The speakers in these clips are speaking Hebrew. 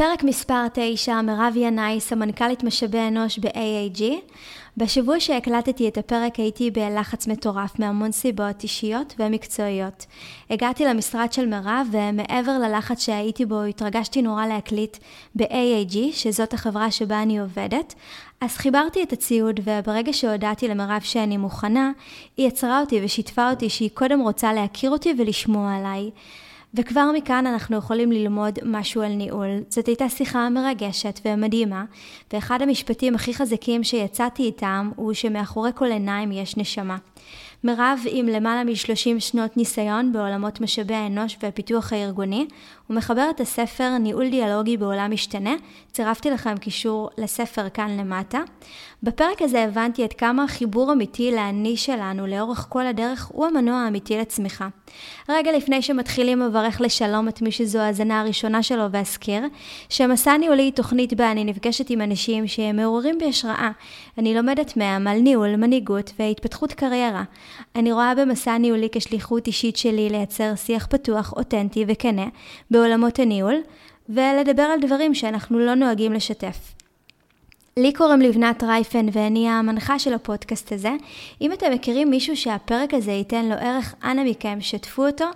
פרק מספר 9, מירב ינאי, סמנכ"לית משאבי אנוש ב-AAG. בשבוע שהקלטתי את הפרק הייתי בלחץ מטורף מהמון סיבות אישיות ומקצועיות. הגעתי למשרד של מירב ומעבר ללחץ שהייתי בו התרגשתי נורא להקליט ב-AAG, שזאת החברה שבה אני עובדת. אז חיברתי את הציוד וברגע שהודעתי למירב שאני מוכנה, היא עצרה אותי ושיתפה אותי שהיא קודם רוצה להכיר אותי ולשמוע עליי. וכבר מכאן אנחנו יכולים ללמוד משהו על ניהול. זאת הייתה שיחה מרגשת ומדהימה, ואחד המשפטים הכי חזקים שיצאתי איתם הוא שמאחורי כל עיניים יש נשמה. מירב עם למעלה מ-30 שנות ניסיון בעולמות משאבי האנוש והפיתוח הארגוני, הוא מחבר את הספר ניהול דיאלוגי בעולם משתנה, צירפתי לכם קישור לספר כאן למטה. בפרק הזה הבנתי עד כמה חיבור אמיתי לאני שלנו לאורך כל הדרך הוא המנוע האמיתי לצמיחה. רגע לפני שמתחילים אברך לשלום את מי שזו ההאזנה הראשונה שלו ואזכיר, שמסע ניהולי היא תוכנית בה אני נפגשת עם אנשים שהם מעוררים בי השראה. אני לומדת מהם על ניהול, מנהיגות והתפתחות קריירה. אני רואה במסע ניהולי כשליחות אישית שלי לייצר שיח פתוח, אותנטי וכנה בעולמות הניהול, ולדבר על דברים שאנחנו לא נוהגים לשתף. לי קוראים לבנת רייפן ואני המנחה של הפודקאסט הזה. אם אתם מכירים מישהו שהפרק הזה ייתן לו ערך, אנא מכם, שתפו אותו.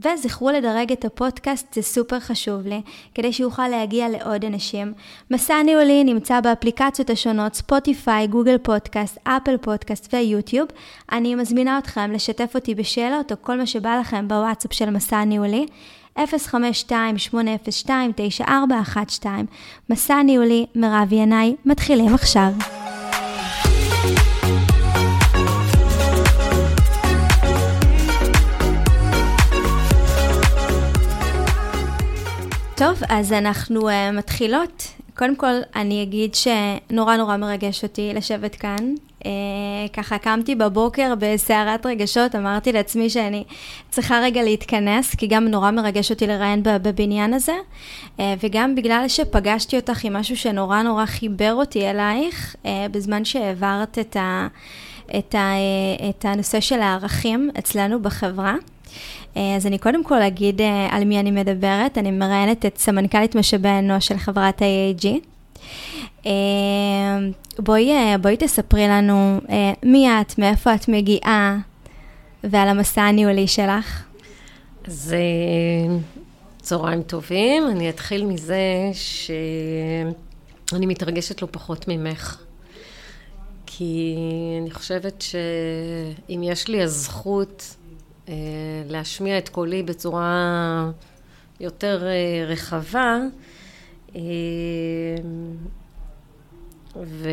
וזכרו לדרג את הפודקאסט, זה סופר חשוב לי, כדי שיוכל להגיע לעוד אנשים. מסע ניהולי נמצא באפליקציות השונות, ספוטיפיי, גוגל פודקאסט, אפל פודקאסט ויוטיוב. אני מזמינה אתכם לשתף אותי בשאלות או כל מה שבא לכם בוואטסאפ של מסע ניהולי. 052-802-9412. מסע ניהולי, מירב ינאי, מתחילים עכשיו. טוב, אז אנחנו uh, מתחילות. קודם כל, אני אגיד שנורא נורא מרגש אותי לשבת כאן ככה קמתי בבוקר בסערת רגשות, אמרתי לעצמי שאני צריכה רגע להתכנס, כי גם נורא מרגש אותי לראיין בבניין הזה, אה, וגם בגלל שפגשתי אותך עם משהו שנורא נורא חיבר אותי אלייך, אה, בזמן שהעברת את, ה, את, ה, את הנושא של הערכים אצלנו בחברה. אז אני קודם כל אגיד על מי אני מדברת, אני מראיינת את סמנכ"לית משאבי אנוש של חברת AAG. אה, בואי, אה, בואי תספרי לנו אה, מי את, מאיפה את מגיעה, ועל המסע הניהולי שלך. אז צהריים טובים. אני אתחיל מזה שאני מתרגשת לא פחות ממך. כי אני חושבת שאם יש לי הזכות אה, להשמיע את קולי בצורה יותר רחבה, ו-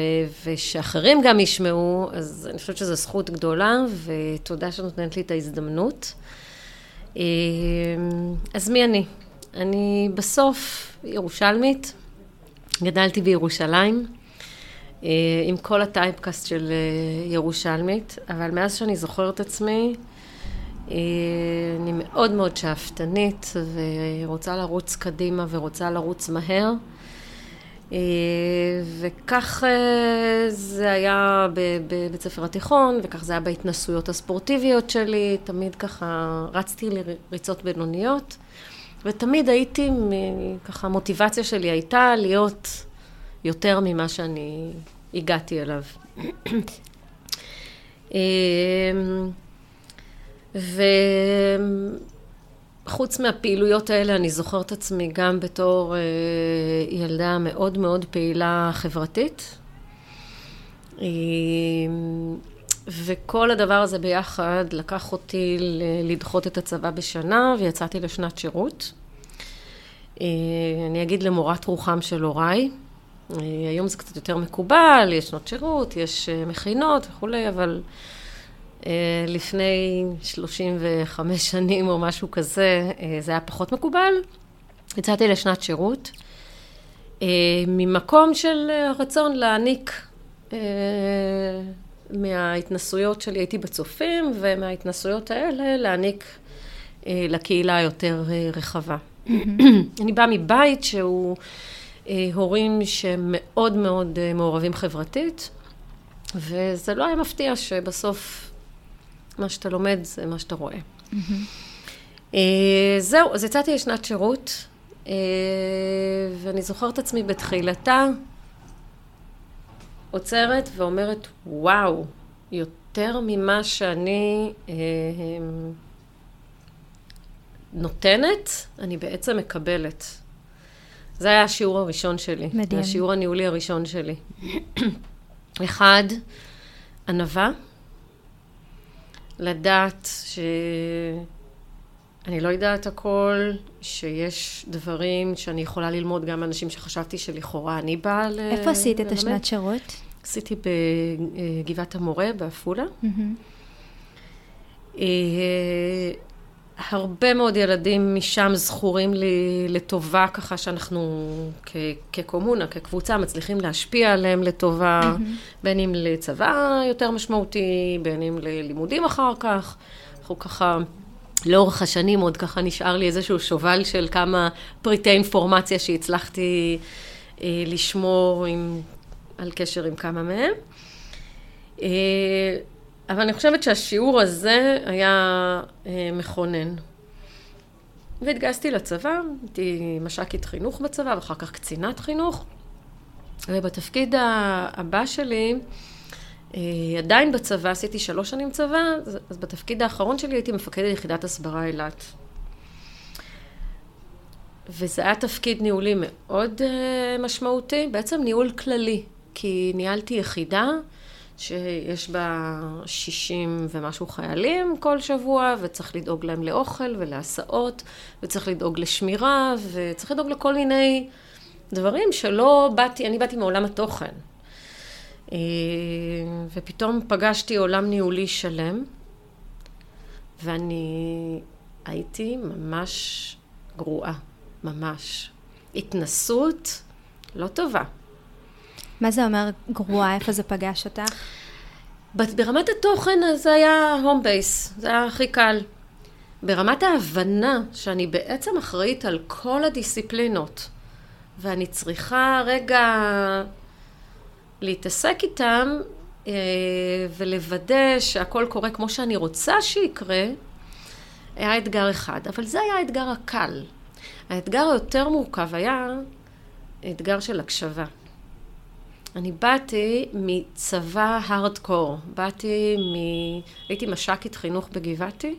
ושאחרים גם ישמעו, אז אני חושבת שזו זכות גדולה, ותודה שנותנת לי את ההזדמנות. אמ, אז מי אני? אני בסוף ירושלמית, גדלתי בירושלים, אה, עם כל הטייפקאסט של אה, ירושלמית, אבל מאז שאני זוכרת עצמי, אה, אני מאוד מאוד שאפתנית ורוצה לרוץ קדימה ורוצה לרוץ מהר. אה, וכך אה, זה היה בבית ספר התיכון, וכך זה היה בהתנסויות הספורטיביות שלי, תמיד ככה רצתי לריצות בינוניות, ותמיד הייתי, ככה המוטיבציה שלי הייתה להיות יותר ממה שאני הגעתי אליו. אה, ו... חוץ מהפעילויות האלה, אני זוכרת עצמי גם בתור אה, ילדה מאוד מאוד פעילה חברתית. אה, וכל הדבר הזה ביחד לקח אותי לדחות את הצבא בשנה, ויצאתי לשנת שירות. אה, אני אגיד למורת רוחם של הוריי. אה, היום זה קצת יותר מקובל, יש שנות שירות, יש אה, מכינות וכולי, אבל... אה, לפני 35 שנים או משהו כזה, אה, זה היה פחות מקובל. יצאתי לשנת שירות, אה, ממקום של רצון להעניק מההתנסויות שלי, הייתי בצופים, ומההתנסויות האלה להעניק לקהילה יותר רחבה. אני באה מבית שהוא הורים שמאוד מאוד מעורבים חברתית, וזה לא היה מפתיע שבסוף מה שאתה לומד זה מה שאתה רואה. אה, זהו, אז יצאתי לשנת שירות, אה, ואני זוכרת עצמי בתחילתה, עוצרת ואומרת, וואו, יותר ממה שאני אה, נותנת, אני בעצם מקבלת. זה היה השיעור הראשון שלי. מדהים. השיעור הניהולי הראשון שלי. אחד, ענווה. לדעת שאני לא יודעת הכל, שיש דברים שאני יכולה ללמוד גם מאנשים שחשבתי שלכאורה אני באה ל... איפה עשית את השנת שירות? עשיתי בגבעת המורה בעפולה. Mm-hmm. הרבה מאוד ילדים משם זכורים לי לטובה, ככה שאנחנו כ- כקומונה, כקבוצה, מצליחים להשפיע עליהם לטובה, mm-hmm. בין אם לצבא יותר משמעותי, בין אם ללימודים אחר כך. אנחנו ככה, לאורך השנים עוד ככה נשאר לי איזשהו שובל של כמה פריטי אינפורמציה שהצלחתי אה, לשמור עם, על קשר עם כמה מהם. אה, אבל אני חושבת שהשיעור הזה היה אה, מכונן. והתגייסתי לצבא, הייתי מש"קית חינוך בצבא, ואחר כך קצינת חינוך. ובתפקיד הבא שלי, אה, עדיין בצבא, עשיתי שלוש שנים צבא, אז בתפקיד האחרון שלי הייתי מפקדת יחידת הסברה אילת. וזה היה תפקיד ניהולי מאוד אה, משמעותי, בעצם ניהול כללי, כי ניהלתי יחידה שיש בה 60 ומשהו חיילים כל שבוע, וצריך לדאוג להם לאוכל ולהסעות, וצריך לדאוג לשמירה, וצריך לדאוג לכל מיני דברים שלא באתי, אני באתי מעולם התוכן. אה, ופתאום פגשתי עולם ניהולי שלם, ואני הייתי ממש גרועה, ממש. התנסות לא טובה. מה זה אומר גרועה? איפה זה פגש אותך? ברמת התוכן זה היה הום בייס, זה היה הכי קל. ברמת ההבנה שאני בעצם אחראית על כל הדיסציפלינות, ואני צריכה רגע להתעסק איתם אה, ולוודא שהכל קורה כמו שאני רוצה שיקרה, היה אתגר אחד. אבל זה היה האתגר הקל. האתגר היותר מורכב היה אתגר של הקשבה. אני באתי מצבא הארדקור, באתי מ... הייתי מש"קית חינוך בגבעתי,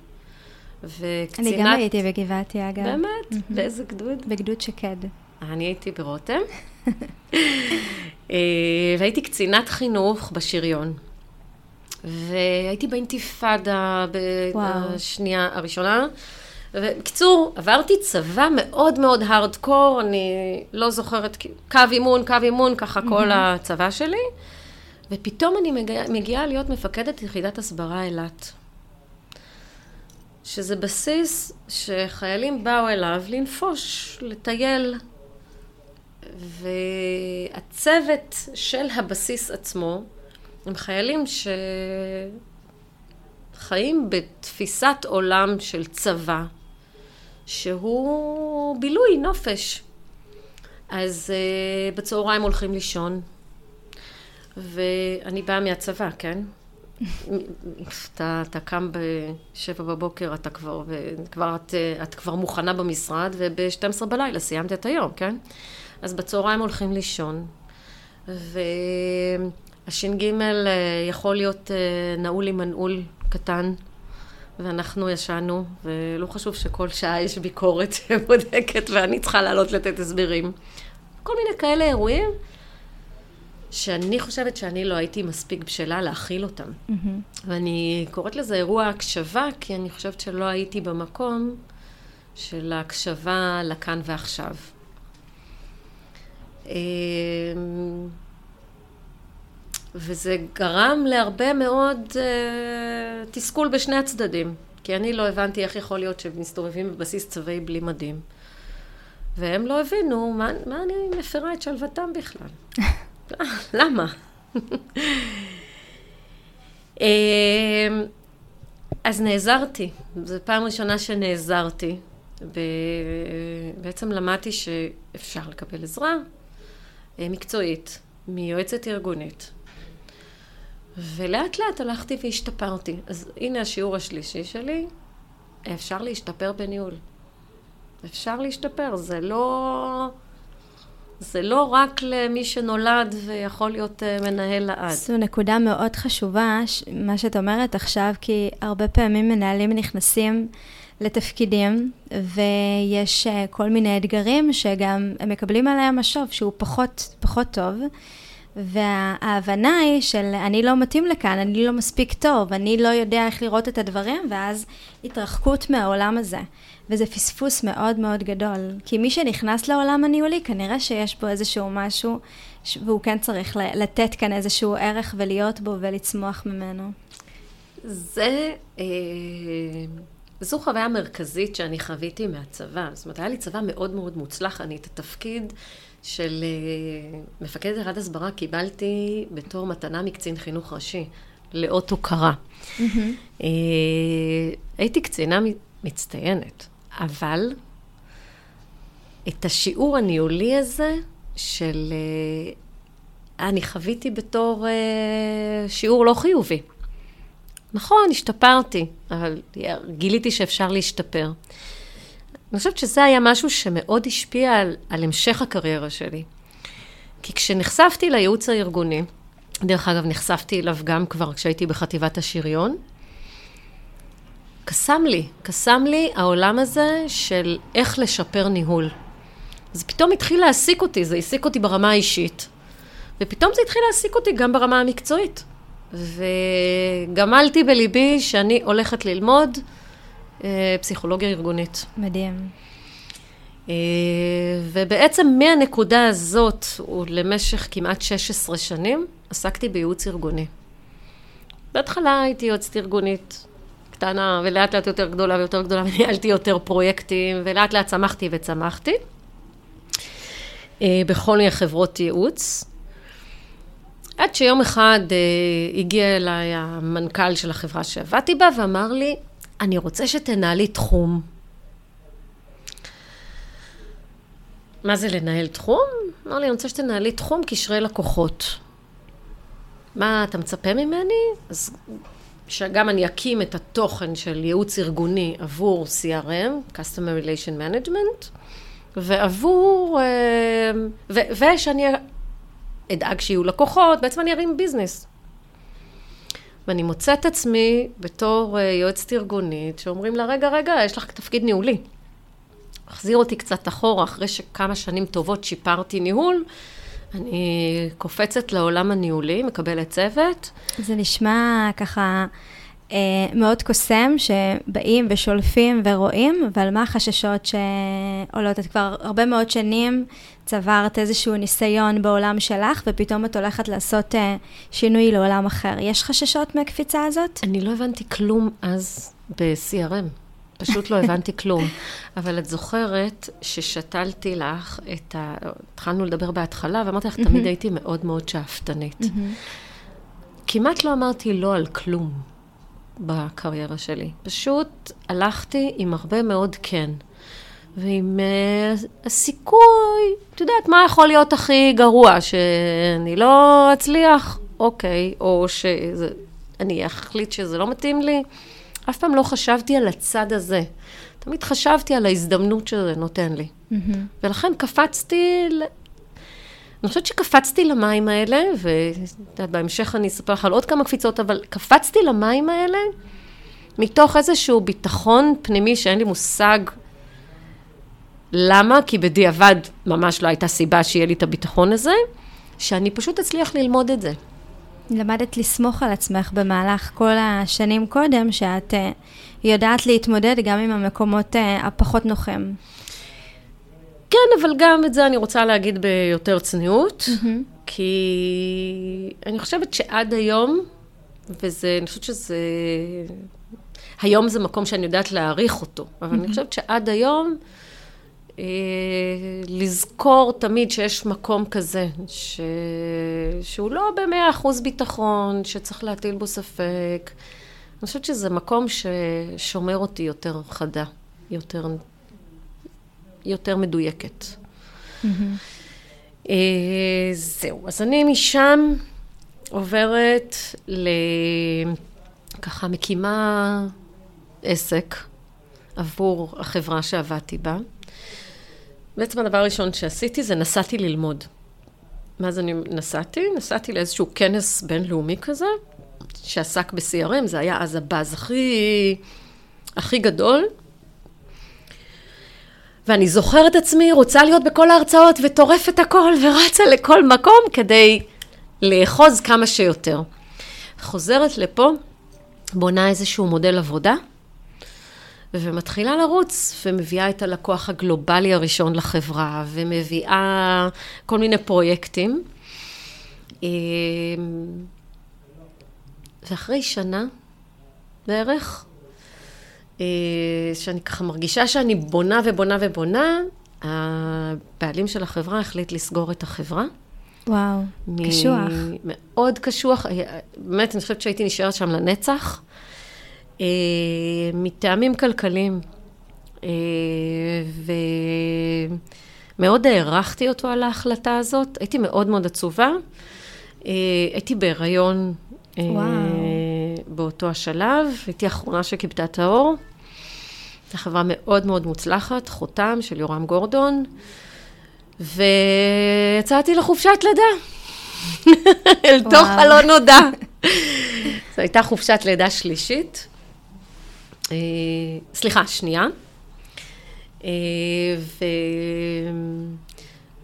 וקצינת... אני גם הייתי בגבעתי, אגב. באמת? Mm-hmm. באיזה גדוד? בגדוד שקד. אני הייתי ברותם, אה, והייתי קצינת חינוך בשריון. והייתי באינתיפאדה בשנייה הראשונה. ובקיצור, עברתי צבא מאוד מאוד הארדקור, אני לא זוכרת, קו אימון, קו אימון, ככה כל הצבא שלי, ופתאום אני מגיעה מגיע להיות מפקדת יחידת הסברה אילת. שזה בסיס שחיילים באו אליו לנפוש, לטייל. והצוות של הבסיס עצמו הם חיילים שחיים בתפיסת עולם של צבא, שהוא בילוי, נופש. אז uh, בצהריים הולכים לישון, ואני באה מהצבא, כן? אתה, אתה קם בשבע בבוקר, אתה כבר, כבר את, את כבר מוכנה במשרד, וב-12 בלילה סיימת את היום, כן? אז בצהריים הולכים לישון, והש"ג אה, יכול להיות אה, נעול עם מנעול קטן. ואנחנו ישנו, ולא חשוב שכל שעה יש ביקורת שבודקת ואני צריכה לעלות לתת הסברים. כל מיני כאלה אירועים שאני חושבת שאני לא הייתי מספיק בשלה להכיל אותם. Mm-hmm. ואני קוראת לזה אירוע הקשבה, כי אני חושבת שלא הייתי במקום של ההקשבה לכאן ועכשיו. וזה גרם להרבה מאוד uh, תסכול בשני הצדדים. כי אני לא הבנתי איך יכול להיות שהם מסתובבים בבסיס צבאי בלי מדים. והם לא הבינו מה, מה אני מפרה את שלוותם בכלל. למה? אמ, אז נעזרתי. זו פעם ראשונה שנעזרתי. בעצם למדתי שאפשר לקבל עזרה אה, מקצועית מיועצת ארגונית. ולאט לאט הלכתי והשתפרתי. אז הנה השיעור השלישי שלי, אפשר להשתפר בניהול. אפשר להשתפר, זה לא... זה לא רק למי שנולד ויכול להיות אה, מנהל לעד. זו נקודה מאוד חשובה, מה שאת אומרת עכשיו, כי הרבה פעמים מנהלים נכנסים לתפקידים, ויש אה, כל מיני אתגרים שגם הם מקבלים עליהם משוב שהוא פחות, פחות טוב. וההבנה היא של אני לא מתאים לכאן, אני לא מספיק טוב, אני לא יודע איך לראות את הדברים, ואז התרחקות מהעולם הזה. וזה פספוס מאוד מאוד גדול. כי מי שנכנס לעולם הניהולי, כנראה שיש בו איזשהו משהו, והוא כן צריך לתת כאן איזשהו ערך ולהיות בו ולצמוח ממנו. זה, אה, זו חוויה מרכזית שאני חוויתי מהצבא. זאת אומרת, היה לי צבא מאוד מאוד מוצלח. אני את התפקיד של אה, מפקד ירד הסברה קיבלתי בתור מתנה מקצין חינוך ראשי, לאות הוקרה. Mm-hmm. אה, הייתי קצינה מצטיינת, אבל את השיעור הניהולי הזה של... אה, אני חוויתי בתור שיעור לא חיובי. נכון, השתפרתי, אבל גיליתי שאפשר להשתפר. אני חושבת שזה היה משהו שמאוד השפיע על, על המשך הקריירה שלי. כי כשנחשפתי לייעוץ הארגוני, דרך אגב, נחשפתי אליו גם כבר כשהייתי בחטיבת השריון, קסם לי, קסם לי העולם הזה של איך לשפר ניהול. זה פתאום התחיל להעסיק אותי, זה העסיק אותי ברמה האישית, ופתאום זה התחיל להעסיק אותי גם ברמה המקצועית. וגמלתי בליבי שאני הולכת ללמוד פסיכולוגיה ארגונית. מדהים. אה, ובעצם מהנקודה הזאת, למשך כמעט 16 שנים, עסקתי בייעוץ ארגוני. בהתחלה הייתי יועצת ארגונית קטנה, ולאט לאט יותר גדולה ויותר גדולה, וניהלתי יותר פרויקטים, ולאט לאט צמחתי וצמחתי. אה, בכל מיני חברות ייעוץ. עד שיום אחד הגיע אליי המנכ"ל של החברה שעבדתי בה ואמר לי, אני רוצה שתנהלי תחום. מה זה לנהל תחום? לי, אני רוצה שתנהלי תחום קשרי לקוחות. מה אתה מצפה ממני? אז שגם אני אקים את התוכן של ייעוץ ארגוני עבור CRM, Customer Relation Management, ועבור, אה, ו, ושאני אדאג שיהיו לקוחות, בעצם אני ארים ביזנס. ואני מוצאת עצמי בתור uh, יועצת ארגונית, שאומרים לה, רגע, רגע, יש לך תפקיד ניהולי. החזיר אותי קצת אחורה, אחרי שכמה שנים טובות שיפרתי ניהול, אני קופצת לעולם הניהולי, מקבלת צוות. זה נשמע ככה אה, מאוד קוסם, שבאים ושולפים ורואים, אבל מה החששות שעולות? את כבר הרבה מאוד שנים צברת איזשהו ניסיון בעולם שלך, ופתאום את הולכת לעשות אה, שינוי לעולם אחר. יש חששות מהקפיצה הזאת? אני לא הבנתי כלום אז ב-CRM. פשוט לא הבנתי כלום. אבל את זוכרת ששתלתי לך את ה... התחלנו לדבר בהתחלה, ואמרתי לך, תמיד הייתי מאוד מאוד שאפתנית. כמעט לא אמרתי לא על כלום בקריירה שלי. פשוט הלכתי עם הרבה מאוד כן. ועם uh, הסיכוי, את יודעת, מה יכול להיות הכי גרוע? שאני לא אצליח? אוקיי, או שאני אחליט שזה לא מתאים לי? אף פעם לא חשבתי על הצד הזה. תמיד חשבתי על ההזדמנות שזה נותן לי. Mm-hmm. ולכן קפצתי. אני חושבת שקפצתי למים האלה, ובהמשך אני אספר לך על עוד כמה קפיצות, אבל קפצתי למים האלה מתוך איזשהו ביטחון פנימי שאין לי מושג למה? כי בדיעבד ממש לא הייתה סיבה שיהיה לי את הביטחון הזה, שאני פשוט אצליח ללמוד את זה. למדת לסמוך על עצמך במהלך כל השנים קודם, שאת uh, יודעת להתמודד גם עם המקומות uh, הפחות נוחים. כן, אבל גם את זה אני רוצה להגיד ביותר צניעות, mm-hmm. כי אני חושבת שעד היום, וזה, אני חושבת שזה... היום זה מקום שאני יודעת להעריך אותו, אבל mm-hmm. אני חושבת שעד היום... אה, לזכור תמיד שיש מקום כזה, ש... שהוא לא במאה אחוז ביטחון, שצריך להטיל בו ספק. אני חושבת שזה מקום ששומר אותי יותר חדה, יותר, יותר מדויקת. Mm-hmm. אה, זהו, אז אני משם עוברת ל... ככה מקימה עסק עבור החברה שעבדתי בה. בעצם הדבר הראשון שעשיתי זה נסעתי ללמוד. מה זה נסעתי? נסעתי לאיזשהו כנס בינלאומי כזה, שעסק ב-CRM, זה היה אז הבאז הכי, הכי גדול. ואני זוכרת עצמי, רוצה להיות בכל ההרצאות וטורפת הכל ורצה לכל מקום כדי לאחוז כמה שיותר. חוזרת לפה, בונה איזשהו מודל עבודה, ומתחילה לרוץ, ומביאה את הלקוח הגלובלי הראשון לחברה, ומביאה כל מיני פרויקטים. אמ, ואחרי שנה בערך, אה, שאני ככה מרגישה שאני בונה ובונה ובונה, הבעלים של החברה החליט לסגור את החברה. וואו, קשוח. מאוד קשוח. באמת, אני חושבת שהייתי נשארת שם לנצח. אה, מטעמים כלכליים. אה, ומאוד הערכתי אותו על ההחלטה הזאת. הייתי מאוד מאוד עצובה. אה, הייתי בהיריון וואו. באותו השלב. הייתי האחרונה שכיבתה את האור. זו חברה מאוד מאוד מוצלחת, חותם של יורם גורדון. ויצאתי לחופשת לידה. אל תוך הלא נודע. זו הייתה חופשת לידה שלישית. אה, סליחה, שנייה. אה, ו...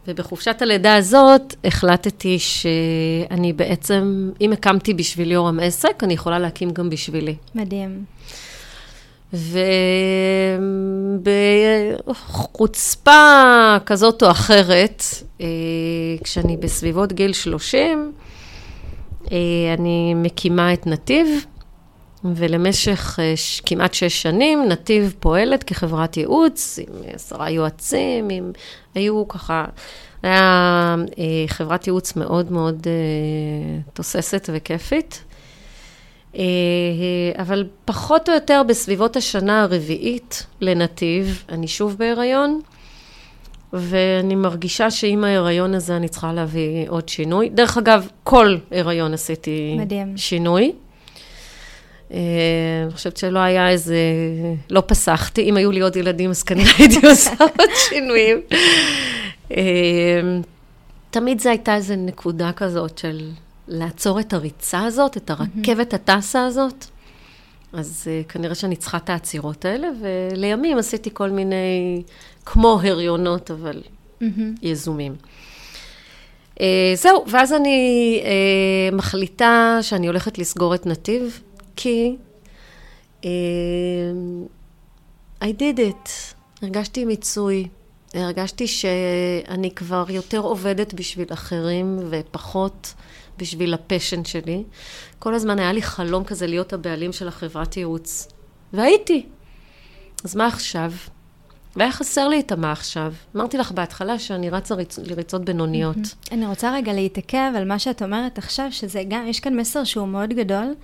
ובחופשת הלידה הזאת החלטתי שאני בעצם, אם הקמתי בשביל יורם עסק, אני יכולה להקים גם בשבילי. מדהים. ובחוצפה כזאת או אחרת, אה, כשאני בסביבות גיל 30, אני מקימה את נתיב, ולמשך אה, כמעט שש שנים נתיב פועלת כחברת ייעוץ, עם עשרה יועצים, עם... היו ככה, היה אה, חברת ייעוץ מאוד מאוד אה, תוססת וכיפית. אבל פחות או יותר בסביבות השנה הרביעית לנתיב, אני שוב בהיריון, ואני מרגישה שעם ההיריון הזה אני צריכה להביא עוד שינוי. דרך אגב, כל הריון עשיתי מדהים. שינוי. אה, אני חושבת שלא היה איזה, לא פסחתי, אם היו לי עוד ילדים אז כנראה הייתי עושה עוד שינויים. אה, תמיד זו הייתה איזו נקודה כזאת של לעצור את הריצה הזאת, את הרכבת הטסה הזאת. אז uh, כנראה שאני צריכה את העצירות האלה, ולימים עשיתי כל מיני, כמו הריונות, אבל mm-hmm. יזומים. Uh, זהו, ואז אני uh, מחליטה שאני הולכת לסגור את נתיב. כי uh, I did it, הרגשתי מיצוי, הרגשתי שאני כבר יותר עובדת בשביל אחרים ופחות בשביל הפשן שלי. כל הזמן היה לי חלום כזה להיות הבעלים של החברת ייעוץ, והייתי. אז מה עכשיו? והיה חסר לי את המה עכשיו. אמרתי לך בהתחלה שאני רצה ריצ... לריצות בינוניות. אני רוצה רגע להתעכב על מה שאת אומרת עכשיו, שזה גם, יש כאן מסר שהוא מאוד גדול.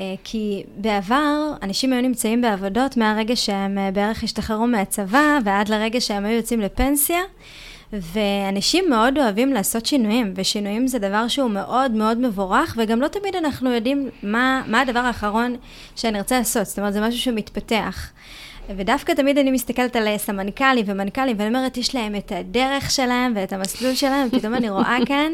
אה, כי בעבר אנשים היו נמצאים בעבודות מהרגע שהם אה, בערך השתחררו מהצבא ועד לרגע שהם היו יוצאים לפנסיה. ואנשים מאוד אוהבים לעשות שינויים, ושינויים זה דבר שהוא מאוד מאוד מבורך, וגם לא תמיד אנחנו יודעים מה, מה הדבר האחרון שנרצה לעשות, זאת אומרת, זה משהו שמתפתח. ודווקא תמיד אני מסתכלת על סמנכ"לים ומנכ"לים, ואני אומרת, יש להם את הדרך שלהם ואת המסלול שלהם, ופתאום אני רואה כאן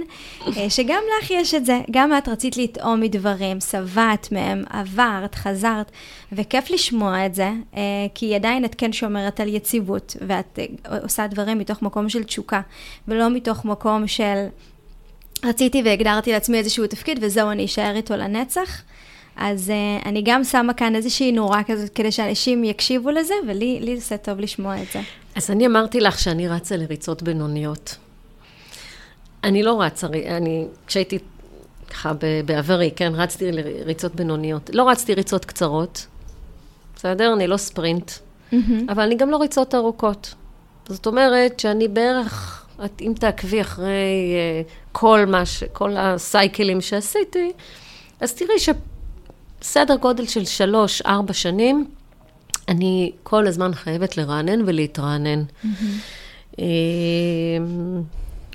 אה, שגם לך יש את זה. גם את רצית לטעום מדברים, שבעת מהם, עברת, חזרת, וכיף לשמוע את זה, אה, כי עדיין את כן שומרת על יציבות, ואת אה, עושה דברים מתוך מקום של תשוקה, ולא מתוך מקום של... רציתי והגדרתי לעצמי איזשהו תפקיד, וזהו, אני אשאר איתו לנצח. אז uh, אני גם שמה כאן איזושהי נורה כזאת, כדי שאנשים יקשיבו לזה, ולי לי עושה טוב לשמוע את זה. אז אני אמרתי לך שאני רצה לריצות בינוניות. אני לא רצה, אני, כשהייתי ככה בעברי, כן, רצתי לריצות בינוניות. לא רצתי ריצות קצרות, בסדר? אני לא ספרינט, mm-hmm. אבל אני גם לא ריצות ארוכות. זאת אומרת שאני בערך, אם תעקבי אחרי uh, כל מה ש... כל הסייקלים שעשיתי, אז תראי ש... סדר גודל של שלוש, ארבע שנים, אני כל הזמן חייבת לרענן ולהתרענן. Mm-hmm.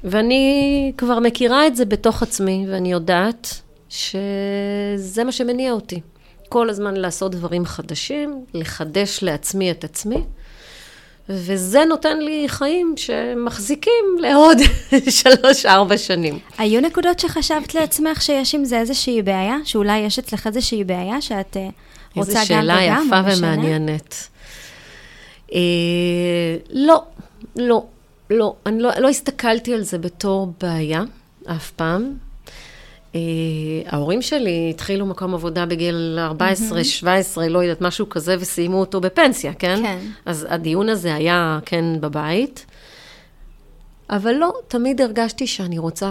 ואני כבר מכירה את זה בתוך עצמי, ואני יודעת שזה מה שמניע אותי. כל הזמן לעשות דברים חדשים, לחדש לעצמי את עצמי, וזה נותן לי חיים שמחזיקים לעוד שלוש-ארבע שנים. היו נקודות שחשבת לעצמך שיש עם זה איזושהי בעיה? שאולי יש אצלך איזושהי בעיה שאת אה, רוצה גם וגם? איזו שאלה יפה ומעניינת. אה, לא, לא, לא. אני לא, לא הסתכלתי על זה בתור בעיה אף פעם. אה, ההורים שלי התחילו מקום עבודה בגיל 14, 17, לא יודעת, משהו כזה, וסיימו אותו בפנסיה, כן? כן. אז הדיון הזה היה, כן, בבית. אבל לא, תמיד הרגשתי שאני רוצה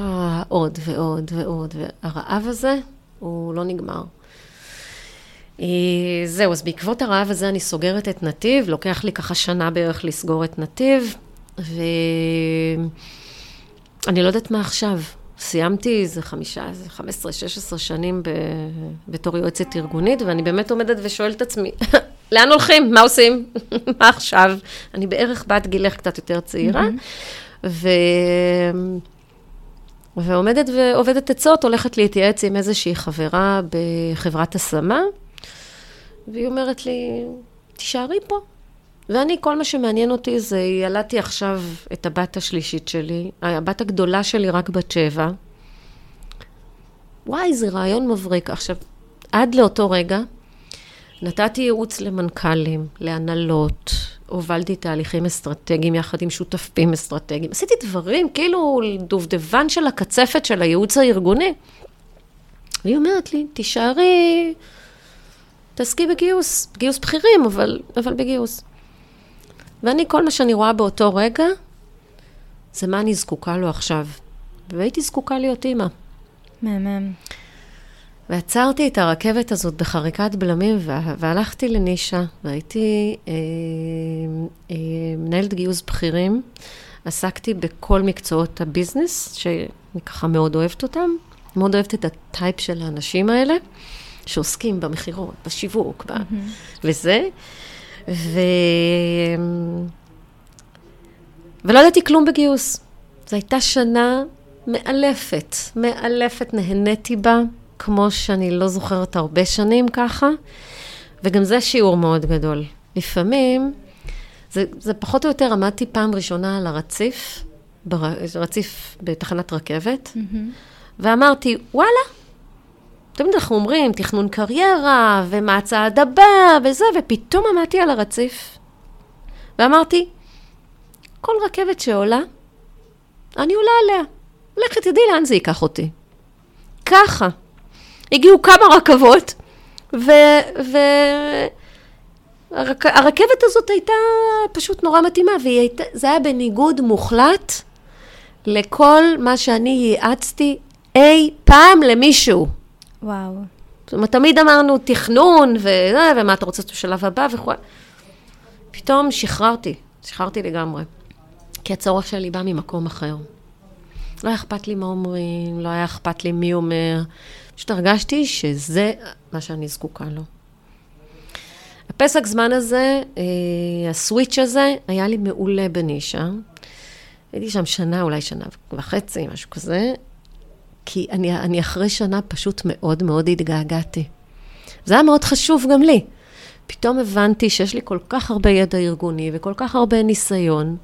עוד ועוד ועוד, והרעב הזה, הוא לא נגמר. אה, זהו, אז בעקבות הרעב הזה אני סוגרת את נתיב, לוקח לי ככה שנה בערך לסגור את נתיב, ואני לא יודעת מה עכשיו. סיימתי איזה חמישה, איזה חמש עשרה, שש עשרה שנים ב... בתור יועצת ארגונית, ואני באמת עומדת ושואלת את עצמי, לאן הולכים? מה עושים? מה עכשיו? אני בערך בת גילך קצת יותר צעירה, ו... ועומדת ועובדת עצות, הולכת להתייעץ עם איזושהי חברה בחברת השמה, והיא אומרת לי, תישארי פה. ואני, כל מה שמעניין אותי זה, ילדתי עכשיו את הבת השלישית שלי, הבת הגדולה שלי רק בת שבע. וואי, זה רעיון מבריק. עכשיו, עד לאותו רגע, נתתי ייעוץ למנכ"לים, להנהלות, הובלתי תהליכים אסטרטגיים יחד עם שותפים אסטרטגיים. עשיתי דברים, כאילו דובדבן של הקצפת של הייעוץ הארגוני. והיא אומרת לי, תישארי, תעסקי בגיוס, גיוס בכירים, אבל, אבל בגיוס. ואני, כל מה שאני רואה באותו רגע, זה מה אני זקוקה לו עכשיו. והייתי זקוקה להיות אימא. מהמם. ועצרתי את הרכבת הזאת בחריקת בלמים, והלכתי לנישה, והייתי אה, אה, מנהלת גיוס בכירים. עסקתי בכל מקצועות הביזנס, שאני ככה מאוד אוהבת אותם. מאוד אוהבת את הטייפ של האנשים האלה, שעוסקים במכירות, בשיווק, mm-hmm. וזה. ו... ולא ידעתי כלום בגיוס. זו הייתה שנה מאלפת, מאלפת, נהניתי בה, כמו שאני לא זוכרת הרבה שנים ככה, וגם זה שיעור מאוד גדול. לפעמים, זה, זה פחות או יותר, עמדתי פעם ראשונה על הרציף, בר, רציף בתחנת רכבת, mm-hmm. ואמרתי, וואלה, תמיד אנחנו אומרים, תכנון קריירה, ומה הצעד הבא, וזה, ופתאום עמדתי על הרציף, ואמרתי, כל רכבת שעולה, אני עולה עליה. לכי תדעי לאן זה ייקח אותי. ככה. הגיעו כמה רכבות, ו... ו... הרק... הרכבת הזאת הייתה פשוט נורא מתאימה, וזה היה בניגוד מוחלט לכל מה שאני ייעצתי אי פעם למישהו. וואו. זאת אומרת, תמיד אמרנו תכנון, ו... ומה אתה רוצה בשלב הבא וכו'. פתאום שחררתי, שחררתי לגמרי. כי הצורך שלי בא ממקום אחר. לא היה אכפת לי מה אומרים, לא היה אכפת לי מי אומר. פשוט הרגשתי שזה מה שאני זקוקה לו. הפסק זמן הזה, אה, הסוויץ' הזה, היה לי מעולה בנישה. הייתי שם שנה, אולי שנה וחצי, משהו כזה, כי אני, אני אחרי שנה פשוט מאוד מאוד התגעגעתי. זה היה מאוד חשוב גם לי. פתאום הבנתי שיש לי כל כך הרבה ידע ארגוני וכל כך הרבה ניסיון,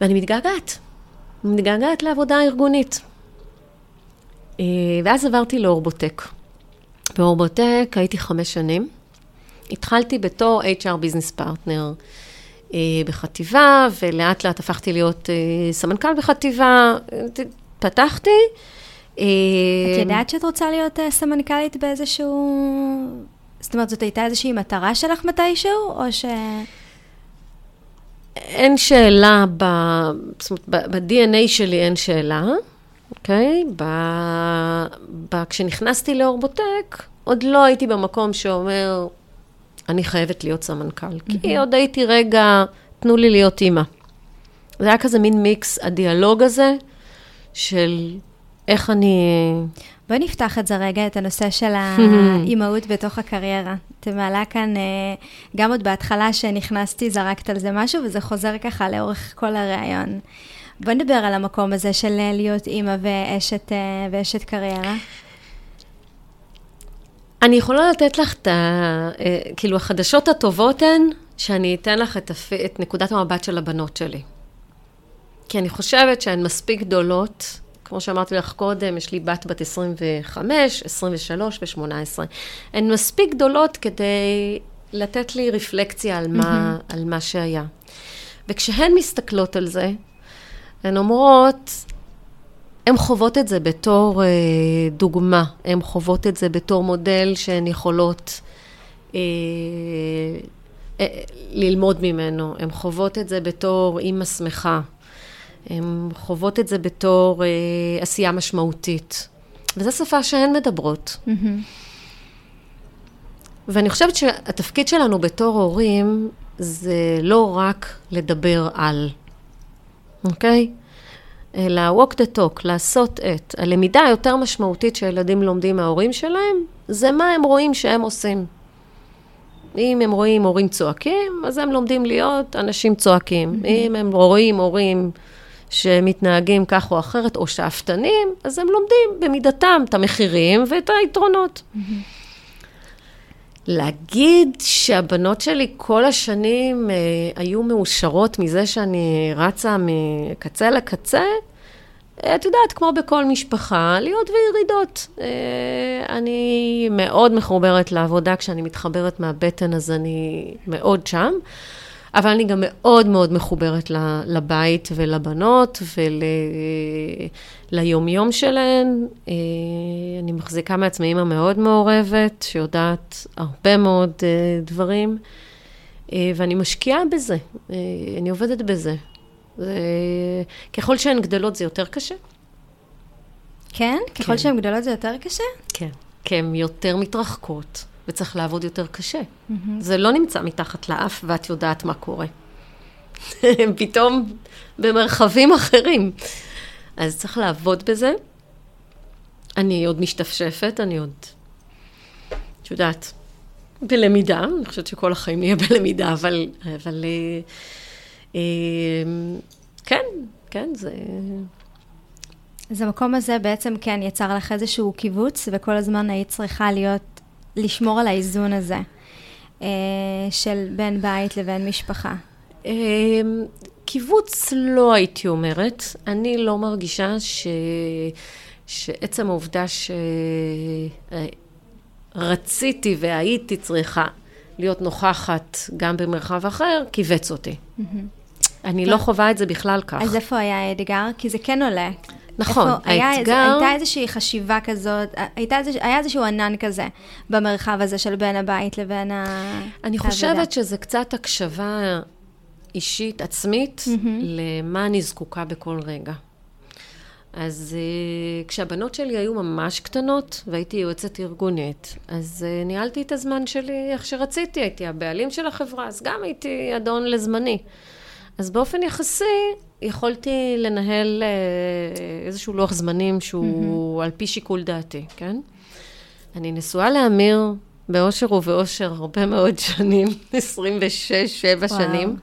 ואני מתגעגעת. מתגעגעת לעבודה ארגונית. אה, ואז עברתי לאורבוטק. באורבוטק הייתי חמש שנים. התחלתי בתור HR ביזנס פרטנר בחטיבה, ולאט לאט הפכתי להיות אה, סמנכ"ל בחטיבה. פתחתי. אה, את יודעת שאת רוצה להיות סמנכ"לית באיזשהו... זאת אומרת, זאת הייתה איזושהי מטרה שלך מתישהו, או ש... אין שאלה, ב, זאת אומרת, ב-DNA שלי אין שאלה, אוקיי? ב, ב, כשנכנסתי לאורבוטק, עוד לא הייתי במקום שאומר, אני חייבת להיות סמנכ"ל. Mm-hmm. כי עוד הייתי רגע, תנו לי להיות אימא. זה היה כזה מין מיקס, הדיאלוג הזה, של איך אני... בואי נפתח את זה רגע, את הנושא של האימהות בתוך הקריירה. אתם מעלה כאן, אה, גם עוד בהתחלה שנכנסתי, זרקת על זה משהו, וזה חוזר ככה לאורך כל הריאיון. בואי נדבר על המקום הזה של להיות אימא ואשת, אה, ואשת קריירה. אני יכולה לתת לך את ה... אה, כאילו, החדשות הטובות הן שאני אתן לך את, הפ... את נקודת המבט של הבנות שלי. כי אני חושבת שהן מספיק גדולות, כמו שאמרתי לך קודם, יש לי בת בת 25, 23 ו-18. הן מספיק גדולות כדי לתת לי רפלקציה על מה, mm-hmm. על מה שהיה. וכשהן מסתכלות על זה, הן אומרות, הן חוות את זה בתור אה, דוגמה, הן חוות את זה בתור מודל שהן יכולות אה, אה, ללמוד ממנו, הן חוות את זה בתור אימא שמחה, הן חוות את זה בתור אה, עשייה משמעותית. וזו שפה שהן מדברות. Mm-hmm. ואני חושבת שהתפקיד שלנו בתור הורים זה לא רק לדבר על, אוקיי? אלא walk the talk, לעשות את. הלמידה היותר משמעותית שהילדים לומדים מההורים שלהם, זה מה הם רואים שהם עושים. אם הם רואים הורים צועקים, אז הם לומדים להיות אנשים צועקים. Mm-hmm. אם הם רואים הורים שמתנהגים כך או אחרת, או שאפתנים, אז הם לומדים במידתם את המחירים ואת היתרונות. Mm-hmm. להגיד שהבנות שלי כל השנים אה, היו מאושרות מזה שאני רצה מקצה לקצה, את יודעת, כמו בכל משפחה, עליות וירידות. אה, אני מאוד מחוברת לעבודה, כשאני מתחברת מהבטן אז אני מאוד שם. אבל אני גם מאוד מאוד מחוברת לבית ולבנות וליומיום שלהן. אה, אני מחזיקה מעצמי אימא מאוד מעורבת, שיודעת הרבה מאוד אה, דברים, אה, ואני משקיעה בזה, אני עובדת בזה. ככל שהן גדלות זה יותר קשה. כן? ככל כן. שהן גדולות זה יותר קשה? כן, כי הן יותר מתרחקות. וצריך לעבוד יותר קשה. Mm-hmm. זה לא נמצא מתחת לאף ואת יודעת מה קורה. הם פתאום במרחבים אחרים. אז צריך לעבוד בזה. אני עוד משתפשפת, אני עוד, את יודעת, בלמידה, אני חושבת שכל החיים נהיה בלמידה, אבל, אבל אה, אה, כן, כן, זה... אז המקום הזה בעצם כן יצר לך איזשהו קיבוץ, וכל הזמן היית צריכה להיות לשמור על האיזון הזה אה, של בין בית לבין משפחה? אה, קיבוץ לא הייתי אומרת. אני לא מרגישה ש... שעצם העובדה שרציתי והייתי צריכה להיות נוכחת גם במרחב אחר, כיווץ אותי. Mm-hmm. אני לא חווה את זה בכלל כך. אז איפה היה האתגר? כי זה כן עולה. נכון, איפה, האתגר... היה, הייתה איזושהי חשיבה כזאת, הייתה איזוש, היה איזשהו ענן כזה במרחב הזה של בין הבית לבין העבודה. אני חושבת שזה קצת הקשבה אישית, עצמית, mm-hmm. למה אני זקוקה בכל רגע. אז uh, כשהבנות שלי היו ממש קטנות, והייתי יועצת ארגונית, אז uh, ניהלתי את הזמן שלי איך שרציתי, הייתי הבעלים של החברה, אז גם הייתי אדון לזמני. אז באופן יחסי, יכולתי לנהל אה, איזשהו לוח זמנים שהוא mm-hmm. על פי שיקול דעתי, כן? אני נשואה לאמיר באושר ובאושר הרבה מאוד שנים, 26-7 שנים.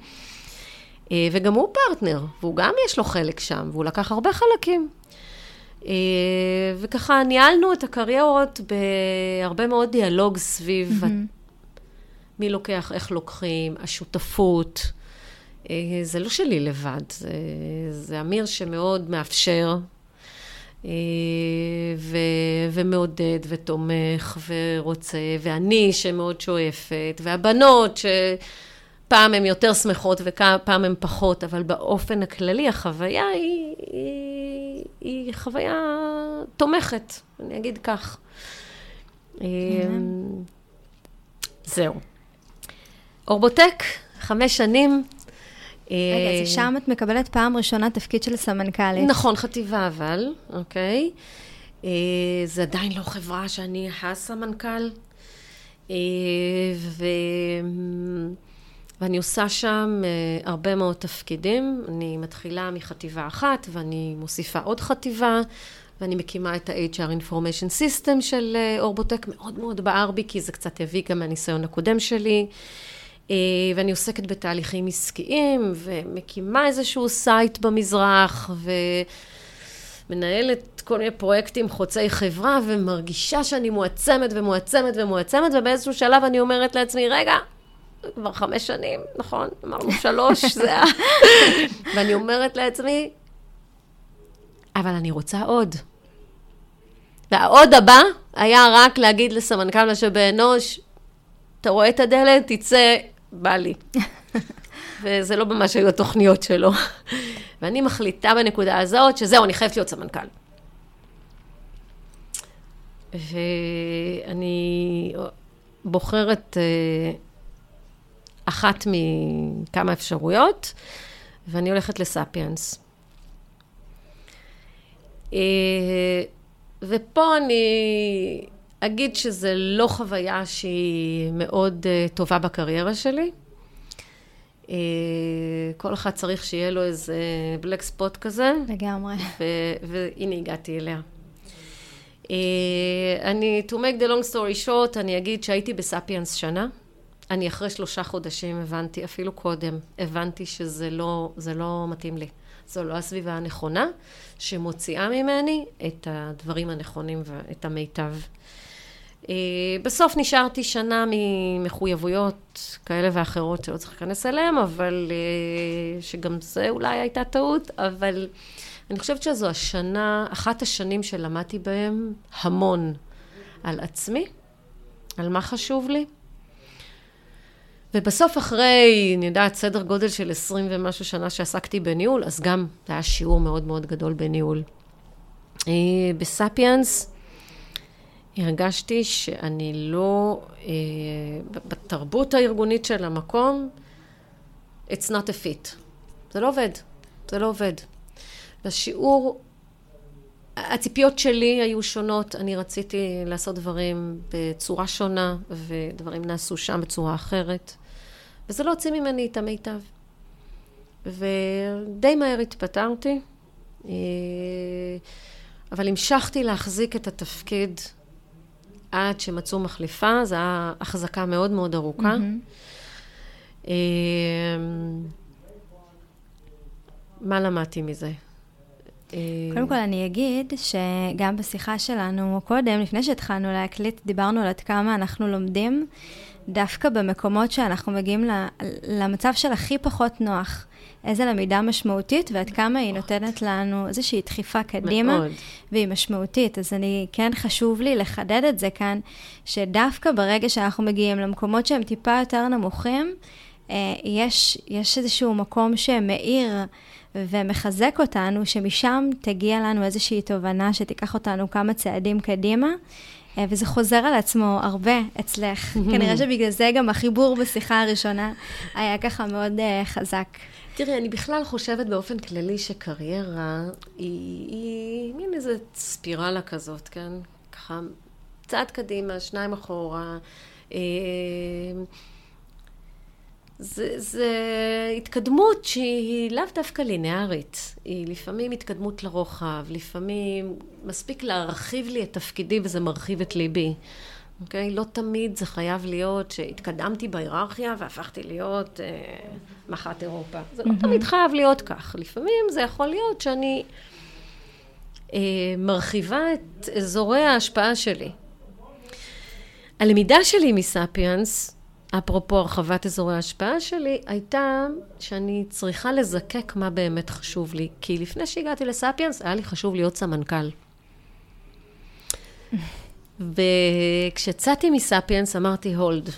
אה, וגם הוא פרטנר, והוא גם יש לו חלק שם, והוא לקח הרבה חלקים. אה, וככה ניהלנו את הקריירות בהרבה מאוד דיאלוג סביב mm-hmm. מי לוקח, איך לוקחים, השותפות. אה, זה לא שלי לבד, זה, זה אמיר שמאוד מאפשר אה, ו, ומעודד ותומך ורוצה, ואני שמאוד שואפת, והבנות שפעם הן יותר שמחות ופעם הן פחות, אבל באופן הכללי החוויה היא, היא, היא חוויה תומכת, אני אגיד כך. אה, זהו. אורבוטק, חמש שנים. רגע, אז שם את מקבלת פעם ראשונה תפקיד של סמנכ"לית. נכון, חטיבה אבל, אוקיי. אה, זה עדיין לא חברה שאני הסמנכ"ל. אה, ו... ואני עושה שם אה, הרבה מאוד תפקידים. אני מתחילה מחטיבה אחת, ואני מוסיפה עוד חטיבה, ואני מקימה את ה-HR Information System של אורבוטק. מאוד מאוד בער בי, כי זה קצת הביא גם מהניסיון הקודם שלי. אה, ואני עוסקת בתהליכים עסקיים, ומקימה איזשהו site במזרח, ומנהלת כל מיני פרויקטים חוצי חברה, ומרגישה שאני מועצמת ומועצמת ומועצמת, ובאיזשהו שלב אני אומרת לעצמי, רגע, כבר חמש שנים, נכון? אמרנו שלוש, זה ה... ואני אומרת לעצמי, אבל אני רוצה עוד. והעוד הבא היה רק להגיד לסמנכ"ל משאבי אנוש, אתה רואה את הדלת, תצא, בא לי. וזה לא ממש היו התוכניות שלו. ואני מחליטה בנקודה הזאת שזהו, אני חייבת להיות סמנכ"ל. ואני בוחרת אה, אחת מכמה אפשרויות, ואני הולכת לספיאנס. אה, ופה אני אגיד שזה לא חוויה שהיא מאוד אה, טובה בקריירה שלי. כל אחד צריך שיהיה לו איזה בלק ספוט כזה. לגמרי. והנה הגעתי אליה. אה, אני, to make the long story short, אני אגיד שהייתי בספיאנס שנה. אני אחרי שלושה חודשים הבנתי, אפילו קודם, הבנתי שזה לא, לא מתאים לי. זו לא הסביבה הנכונה, שמוציאה ממני את הדברים הנכונים ואת המיטב. אה, בסוף נשארתי שנה ממחויבויות כאלה ואחרות שלא צריך להיכנס אליהן, אבל אה, שגם זה אולי הייתה טעות, אבל אני חושבת שזו השנה, אחת השנים שלמדתי בהם המון על עצמי, על מה חשוב לי. ובסוף אחרי, אני יודעת, סדר גודל של עשרים ומשהו שנה שעסקתי בניהול, אז גם זה היה שיעור מאוד מאוד גדול בניהול. אה, בספיאנס הרגשתי שאני לא, אה, בתרבות הארגונית של המקום, it's not a fit. זה לא עובד, זה לא עובד. בשיעור, הציפיות שלי היו שונות, אני רציתי לעשות דברים בצורה שונה, ודברים נעשו שם בצורה אחרת, וזה לא הוציא ממני את המיטב. ודי מהר התפטרתי, אה, אבל המשכתי להחזיק את התפקיד עד שמצאו מחליפה, זו הייתה החזקה מאוד מאוד ארוכה. Mm-hmm. מה למדתי מזה? קודם כל אני אגיד שגם בשיחה שלנו קודם, לפני שהתחלנו להקליט, דיברנו על עד כמה אנחנו לומדים דווקא במקומות שאנחנו מגיעים למצב של הכי פחות נוח. איזה למידה משמעותית ועד כמה היא נותנת לנו איזושהי דחיפה קדימה, מאוד. והיא משמעותית. אז אני, כן חשוב לי לחדד את זה כאן, שדווקא ברגע שאנחנו מגיעים למקומות שהם טיפה יותר נמוכים, אה, יש, יש איזשהו מקום שמאיר ומחזק אותנו, שמשם תגיע לנו איזושהי תובנה שתיקח אותנו כמה צעדים קדימה. אה, וזה חוזר על עצמו הרבה אצלך. כנראה שבגלל זה גם החיבור בשיחה הראשונה היה ככה מאוד uh, חזק. תראי, אני בכלל חושבת באופן כללי שקריירה היא, היא מין איזה ספירלה כזאת, כן? ככה צעד קדימה, שניים אחורה. אה, זה, זה התקדמות שהיא לאו דווקא לינארית. היא לפעמים התקדמות לרוחב, לפעמים מספיק להרחיב לי את תפקידי וזה מרחיב את ליבי. אוקיי? לא תמיד זה חייב להיות שהתקדמתי בהיררכיה והפכתי להיות אה, מח"ט אירופה. זה לא תמיד חייב להיות כך. לפעמים זה יכול להיות שאני אה, מרחיבה את אזורי ההשפעה שלי. הלמידה שלי מספיאנס אפרופו הרחבת אזורי ההשפעה שלי, הייתה שאני צריכה לזקק מה באמת חשוב לי. כי לפני שהגעתי לספיאנס, היה לי חשוב להיות סמנכ"ל. וכשצאתי מספיאנס אמרתי, הולד.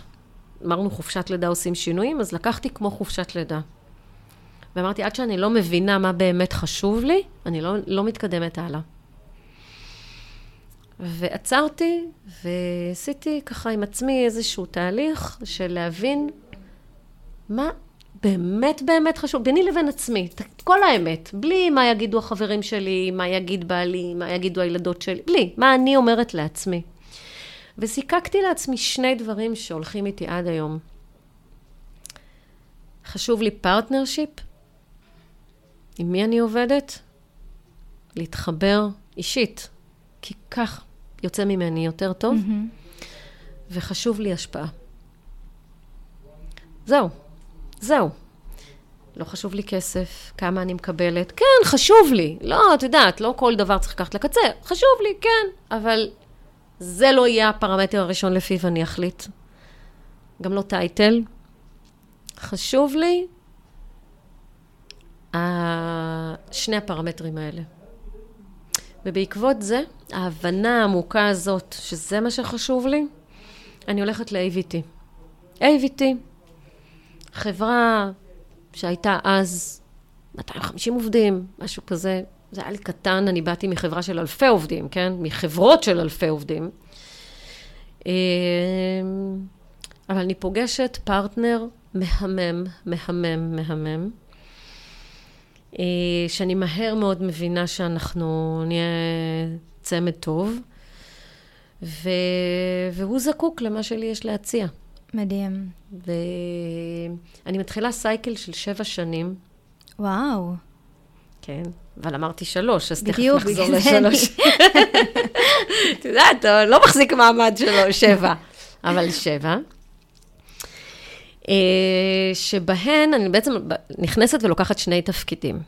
אמרנו חופשת לידה עושים שינויים, אז לקחתי כמו חופשת לידה. ואמרתי, עד שאני לא מבינה מה באמת חשוב לי, אני לא, לא מתקדמת הלאה. ועצרתי ועשיתי ככה עם עצמי איזשהו תהליך של להבין מה באמת באמת חשוב, ביני לבין עצמי, את כל האמת, בלי מה יגידו החברים שלי, מה יגיד בעלי, מה יגידו הילדות שלי, בלי, מה אני אומרת לעצמי. וזיקקתי לעצמי שני דברים שהולכים איתי עד היום. חשוב לי partnership, עם מי אני עובדת, להתחבר אישית, כי כך יוצא ממני יותר טוב, mm-hmm. וחשוב לי השפעה. זהו, זהו. לא חשוב לי כסף, כמה אני מקבלת. כן, חשוב לי. לא, את יודעת, לא כל דבר צריך לקחת לקצה. חשוב לי, כן, אבל זה לא יהיה הפרמטר הראשון לפיו אני אחליט. גם לא טייטל, חשוב לי שני הפרמטרים האלה. ובעקבות זה, ההבנה העמוקה הזאת, שזה מה שחשוב לי, אני הולכת ל-AVT. AVT, חברה שהייתה אז 250 עובדים, משהו כזה, זה היה לי קטן, אני באתי מחברה של אלפי עובדים, כן? מחברות של אלפי עובדים. אמ, אבל אני פוגשת פרטנר מהמם, מהמם, מהמם, אה, שאני מהר מאוד מבינה שאנחנו נהיה צמד טוב, ו... והוא זקוק למה שלי יש להציע. מדהים. ואני מתחילה סייקל של שבע שנים. וואו. כן, אבל אמרתי שלוש, אז תכף נחזור לשלוש. את יודעת, לא מחזיק מעמד שלו, שבע, אבל שבע. אה, שבהן אני בעצם נכנסת ולוקחת שני תפקידים.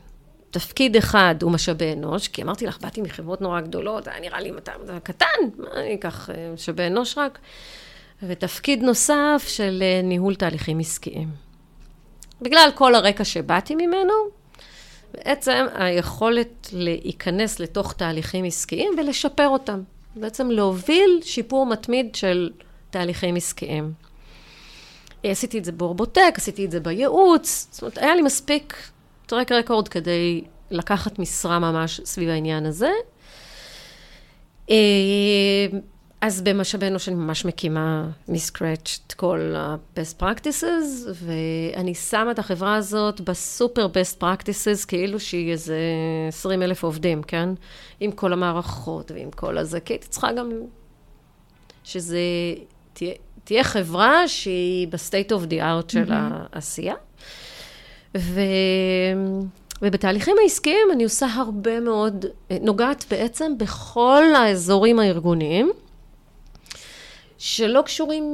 תפקיד אחד הוא משאבי אנוש, כי אמרתי לך, באתי מחברות נורא גדולות, היה נראה לי אתה קטן, מה אני אקח אה, משאבי אנוש רק? ותפקיד נוסף של אה, ניהול תהליכים עסקיים. בגלל כל הרקע שבאתי ממנו, בעצם היכולת להיכנס לתוך תהליכים עסקיים ולשפר אותם. בעצם להוביל שיפור מתמיד של תהליכים עסקיים. עשיתי את זה באורבוטק, עשיתי את זה בייעוץ, זאת אומרת, היה לי מספיק טרק רקורד כדי לקחת משרה ממש סביב העניין הזה. אה, אז במשאבי אנוש אני ממש מקימה מסקרץ' את כל ה-best practices, ואני שמה את החברה הזאת בסופר best practices, כאילו שהיא איזה 20 אלף עובדים, כן? עם כל המערכות ועם כל הזה, כי הייתי צריכה גם שזה תהיה, תהיה חברה שהיא ב-state of the art של mm-hmm. העשייה. ו... ובתהליכים העסקיים אני עושה הרבה מאוד, נוגעת בעצם בכל האזורים הארגוניים. שלא קשורים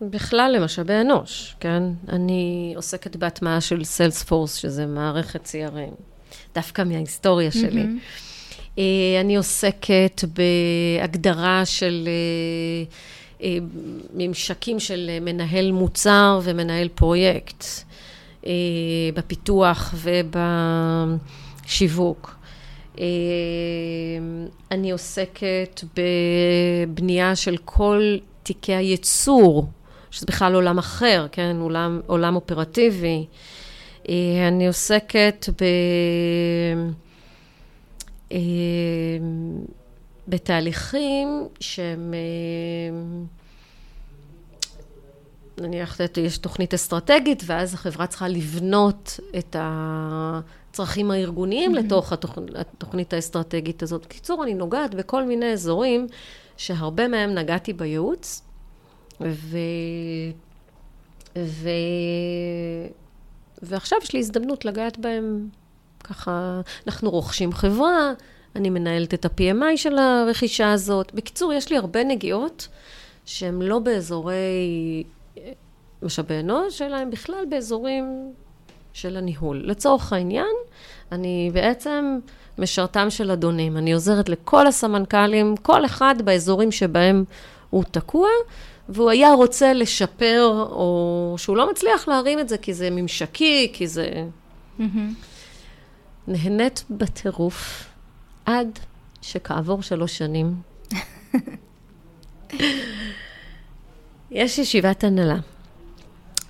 בכלל למשאבי אנוש, כן? אני עוסקת בהטמעה של סיילספורס, שזה מערכת CRM, דווקא מההיסטוריה שלי. Mm-hmm. אני עוסקת בהגדרה של אה, אה, ממשקים של מנהל מוצר ומנהל פרויקט, בפיתוח ובשיווק. אה, אני עוסקת בבנייה של כל תיקי הייצור, שזה בכלל עולם אחר, כן? עולם, עולם אופרטיבי. אה, אני עוסקת ב... אה, בתהליכים שהם... נניח, יש תוכנית אסטרטגית, ואז החברה צריכה לבנות את. הצרכים הארגוניים mm-hmm. לתוך התוכ... התוכנית האסטרטגית הזאת. בקיצור, אני נוגעת בכל מיני אזורים שהרבה מהם נגעתי בייעוץ, ו... ו... ועכשיו יש לי הזדמנות לגעת בהם ככה, אנחנו רוכשים חברה, אני מנהלת את ה-PMI של הרכישה הזאת. בקיצור, יש לי הרבה נגיעות שהן לא באזורי משאבי אנוש, אלא הם בכלל באזורים של הניהול. לצורך העניין, אני בעצם משרתם של אדונים. אני עוזרת לכל הסמנכ"לים, כל אחד באזורים שבהם הוא תקוע, והוא היה רוצה לשפר, או שהוא לא מצליח להרים את זה כי זה ממשקי, כי זה... Mm-hmm. נהנית בטירוף עד שכעבור שלוש שנים יש ישיבת הנהלה,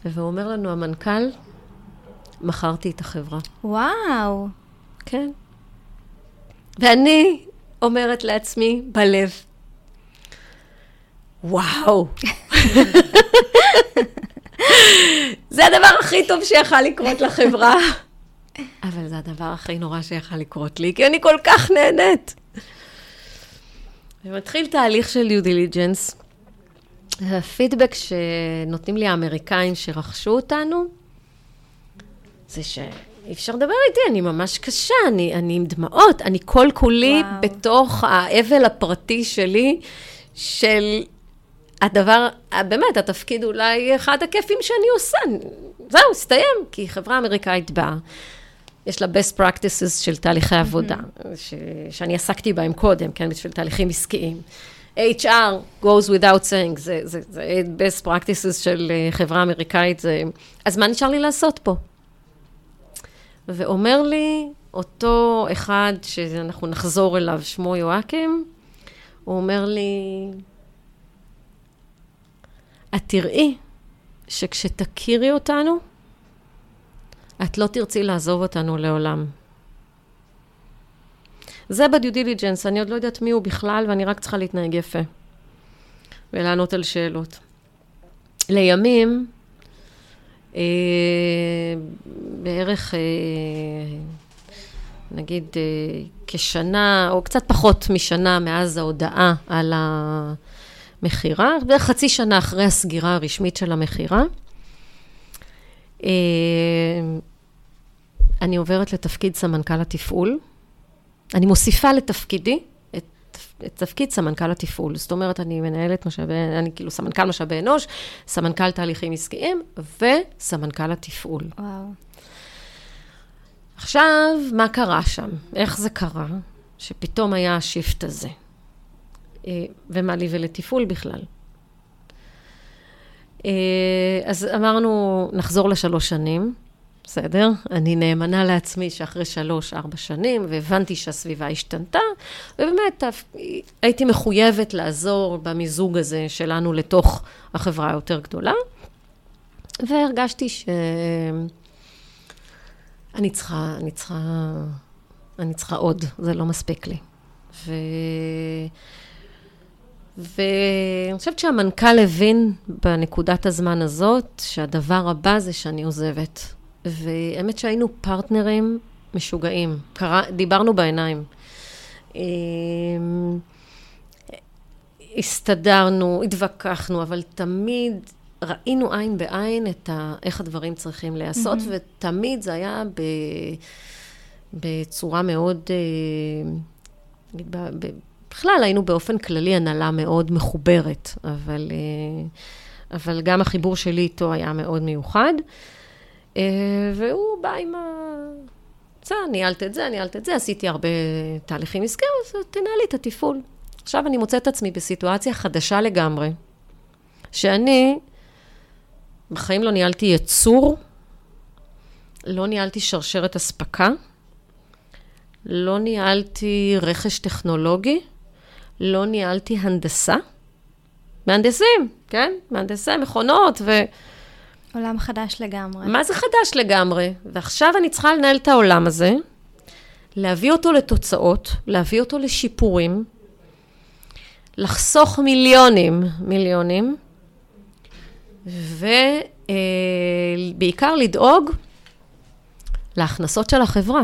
והוא אומר לנו, המנכ"ל, מכרתי את החברה. וואו. כן. ואני אומרת לעצמי בלב, וואו. זה הדבר הכי טוב שיכל לקרות לחברה. אבל זה הדבר הכי נורא שיכל לקרות לי, כי אני כל כך נהנית. ומתחיל תהליך של דיו דיליג'נס. הפידבק שנותנים לי האמריקאים שרכשו אותנו, זה שאי אפשר לדבר איתי, אני ממש קשה, אני, אני עם דמעות, אני כל כולי וואו. בתוך האבל הפרטי שלי, של הדבר, באמת, התפקיד אולי אחד הכיפים שאני עושה. זהו, הסתיים, כי חברה אמריקאית באה. יש לה best practices של תהליכי עבודה, mm-hmm. ש, שאני עסקתי בהם קודם, כן, בשביל תהליכים עסקיים. HR goes without saying, זה, זה, זה best practices של אה, חברה אמריקאית, זה... אז מה נשאר לי לעשות פה? ואומר לי אותו אחד שאנחנו נחזור אליו, שמו יואקים, הוא אומר לי, את תראי שכשתכירי אותנו, את לא תרצי לעזוב אותנו לעולם. זה בדיו דיליג'נס, אני עוד לא יודעת מי הוא בכלל, ואני רק צריכה להתנהג יפה. ולענות על שאלות. לימים, אה, בערך, אה, נגיד, אה, כשנה, או קצת פחות משנה מאז ההודעה על המכירה, בערך חצי שנה אחרי הסגירה הרשמית של המכירה, אה, אני עוברת לתפקיד סמנכ"ל התפעול. אני מוסיפה לתפקידי את, את תפקיד סמנכ"ל התפעול. זאת אומרת, אני מנהלת משאבי, אני כאילו סמנכ"ל משאבי אנוש, סמנכ"ל תהליכים עסקיים וסמנכ"ל התפעול. וואו. עכשיו, מה קרה שם? איך זה קרה? שפתאום היה השיפט הזה. אה, ומה לי ולתפעול בכלל. אה, אז אמרנו, נחזור לשלוש שנים. בסדר? אני נאמנה לעצמי שאחרי שלוש, ארבע שנים, והבנתי שהסביבה השתנתה, ובאמת הייתי מחויבת לעזור במיזוג הזה שלנו לתוך החברה היותר גדולה, והרגשתי שאני צריכה, אני צריכה, אני צריכה עוד, זה לא מספיק לי. ו... ואני חושבת שהמנכ"ל הבין בנקודת הזמן הזאת שהדבר הבא זה שאני עוזבת. והאמת שהיינו פרטנרים משוגעים. קרא, דיברנו בעיניים. אמ, הסתדרנו, התווכחנו, אבל תמיד ראינו עין בעין את ה, איך הדברים צריכים להיעשות, mm-hmm. ותמיד זה היה ב, בצורה מאוד, אה, נגיד, בכלל היינו באופן כללי הנהלה מאוד מחוברת, אבל, אה, אבל גם החיבור שלי איתו היה מאוד מיוחד. אה, והוא בא עם ה... בסדר, ניהלת את זה, ניהלת את זה, עשיתי הרבה תהליכים עסקיים, אז תנהלי את התפעול. עכשיו אני מוצאת את עצמי בסיטואציה חדשה לגמרי, שאני בחיים לא ניהלתי יצור, לא ניהלתי שרשרת אספקה, לא ניהלתי רכש טכנולוגי, לא ניהלתי הנדסה. מהנדסים, כן? מהנדסי מכונות ו... עולם חדש לגמרי. מה זה חדש לגמרי? ועכשיו אני צריכה לנהל את העולם הזה, להביא אותו לתוצאות, להביא אותו לשיפורים, לחסוך מיליונים, מיליונים, ובעיקר לדאוג להכנסות של החברה.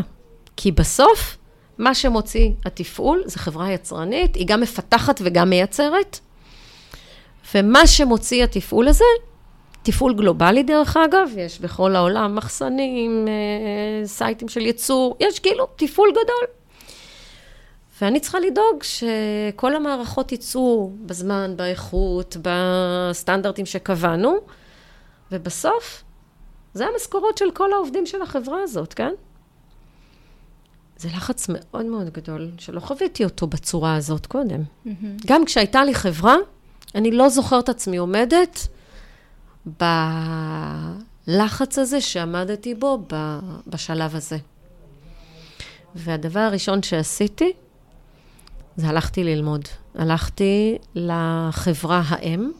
כי בסוף, מה שמוציא התפעול זה חברה יצרנית, היא גם מפתחת וגם מייצרת, ומה שמוציא התפעול הזה תפעול גלובלי דרך אגב, יש בכל העולם מחסנים, אה, סייטים של ייצור, יש כאילו תפעול גדול. ואני צריכה לדאוג שכל המערכות יצאו בזמן, באיכות, בסטנדרטים שקבענו, ובסוף, זה המשכורות של כל העובדים של החברה הזאת, כן? זה לחץ מאוד מאוד גדול, שלא חוויתי אותו בצורה הזאת קודם. Mm-hmm. גם כשהייתה לי חברה, אני לא זוכרת עצמי עומדת בלחץ הזה שעמדתי בו בשלב הזה. והדבר הראשון שעשיתי, זה הלכתי ללמוד. הלכתי לחברה האם.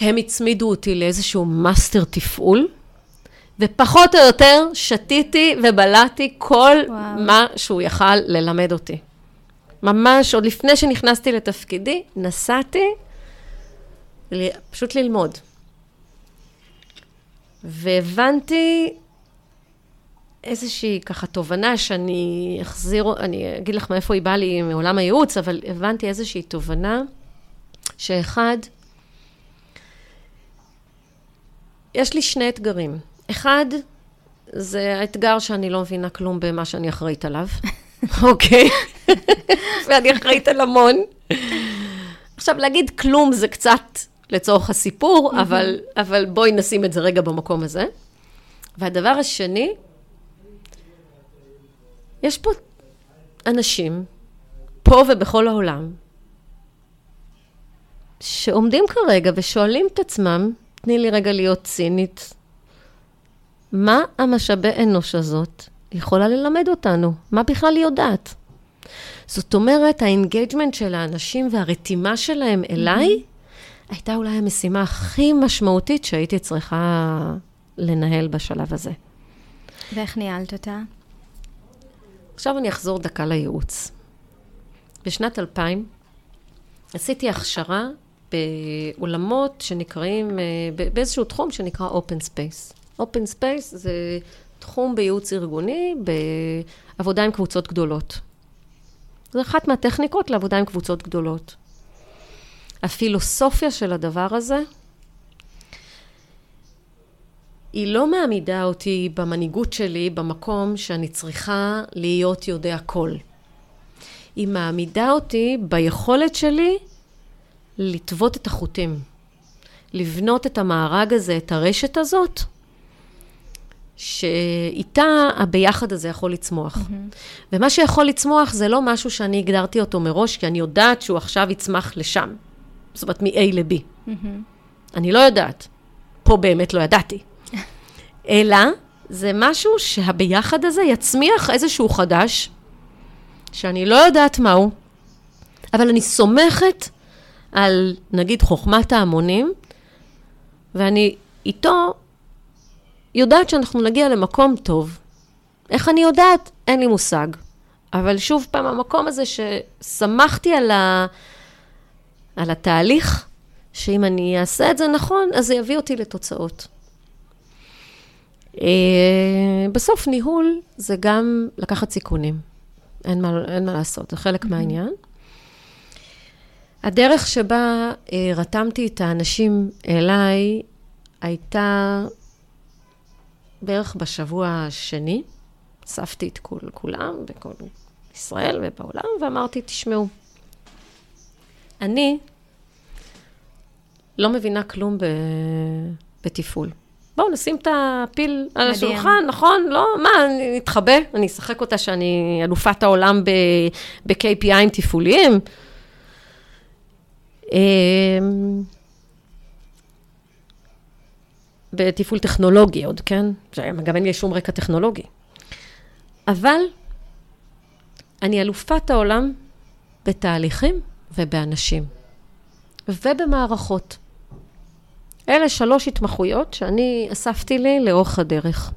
הם הצמידו אותי לאיזשהו master תפעול, ופחות או יותר שתיתי ובלעתי כל וואו. מה שהוא יכל ללמד אותי. ממש, עוד לפני שנכנסתי לתפקידי, נסעתי פשוט ללמוד. והבנתי איזושהי ככה תובנה שאני אחזיר, אני אגיד לך מאיפה היא באה לי מעולם הייעוץ, אבל הבנתי איזושהי תובנה שאחד, יש לי שני אתגרים. אחד, זה האתגר שאני לא מבינה כלום במה שאני אחראית עליו, אוקיי? ואני אחראית על המון. עכשיו, להגיד כלום זה קצת לצורך הסיפור, mm-hmm. אבל, אבל בואי נשים את זה רגע במקום הזה. והדבר השני, יש פה אנשים, פה ובכל העולם, שעומדים כרגע ושואלים את עצמם, תני לי רגע להיות צינית, מה המשאבי אנוש הזאת יכולה ללמד אותנו? מה בכלל היא יודעת? זאת אומרת, ה engagement של האנשים והרתימה שלהם אליי, mm-hmm. הייתה אולי המשימה הכי משמעותית שהייתי צריכה לנהל בשלב הזה. ואיך ניהלת אותה? עכשיו אני אחזור דקה לייעוץ. בשנת 2000 עשיתי הכשרה בעולמות שנקראים, אה, באיזשהו תחום שנקרא Open Space. Open Space זה תחום בייעוץ ארגוני, בעבודה עם קבוצות גדולות. זו אחת מהטכניקות לעבודה עם קבוצות גדולות. הפילוסופיה של הדבר הזה, היא לא מעמידה אותי במנהיגות שלי במקום שאני צריכה להיות יודע הכל. היא מעמידה אותי ביכולת שלי לטוות את החוטים, לבנות את המארג הזה, את הרשת הזאת, שאיתה הביחד הזה יכול לצמוח. Mm-hmm. ומה שיכול לצמוח זה לא משהו שאני הגדרתי אותו מראש, כי אני יודעת שהוא עכשיו יצמח לשם. זאת אומרת, מ-A ל-B. Mm-hmm. אני לא יודעת. פה באמת לא ידעתי. אלא זה משהו שהביחד הזה יצמיח איזשהו חדש, שאני לא יודעת מהו, אבל אני סומכת על, נגיד, חוכמת ההמונים, ואני איתו יודעת שאנחנו נגיע למקום טוב. איך אני יודעת? אין לי מושג. אבל שוב פעם, המקום הזה ששמחתי על, ה... על התהליך, שאם אני אעשה את זה נכון, אז זה יביא אותי לתוצאות. אה, בסוף ניהול זה גם לקחת סיכונים. אין מה, אין מה לעשות, זה חלק mm-hmm. מהעניין. הדרך שבה אה, רתמתי את האנשים אליי הייתה בערך בשבוע השני. אספתי את כול, כולם בכל ישראל ובעולם ואמרתי, תשמעו, אני לא מבינה כלום ב... בתפעול. בואו נשים את הפיל על השולחן, נכון? לא, מה, אני אתחבא? אני אשחק אותה שאני אלופת העולם ב-KPIים תפעוליים? אמ, בתפעול טכנולוגי עוד, כן? גם אין לי שום רקע טכנולוגי. אבל אני אלופת העולם בתהליכים ובאנשים ובמערכות. אלה שלוש התמחויות שאני אספתי לי לאורך הדרך.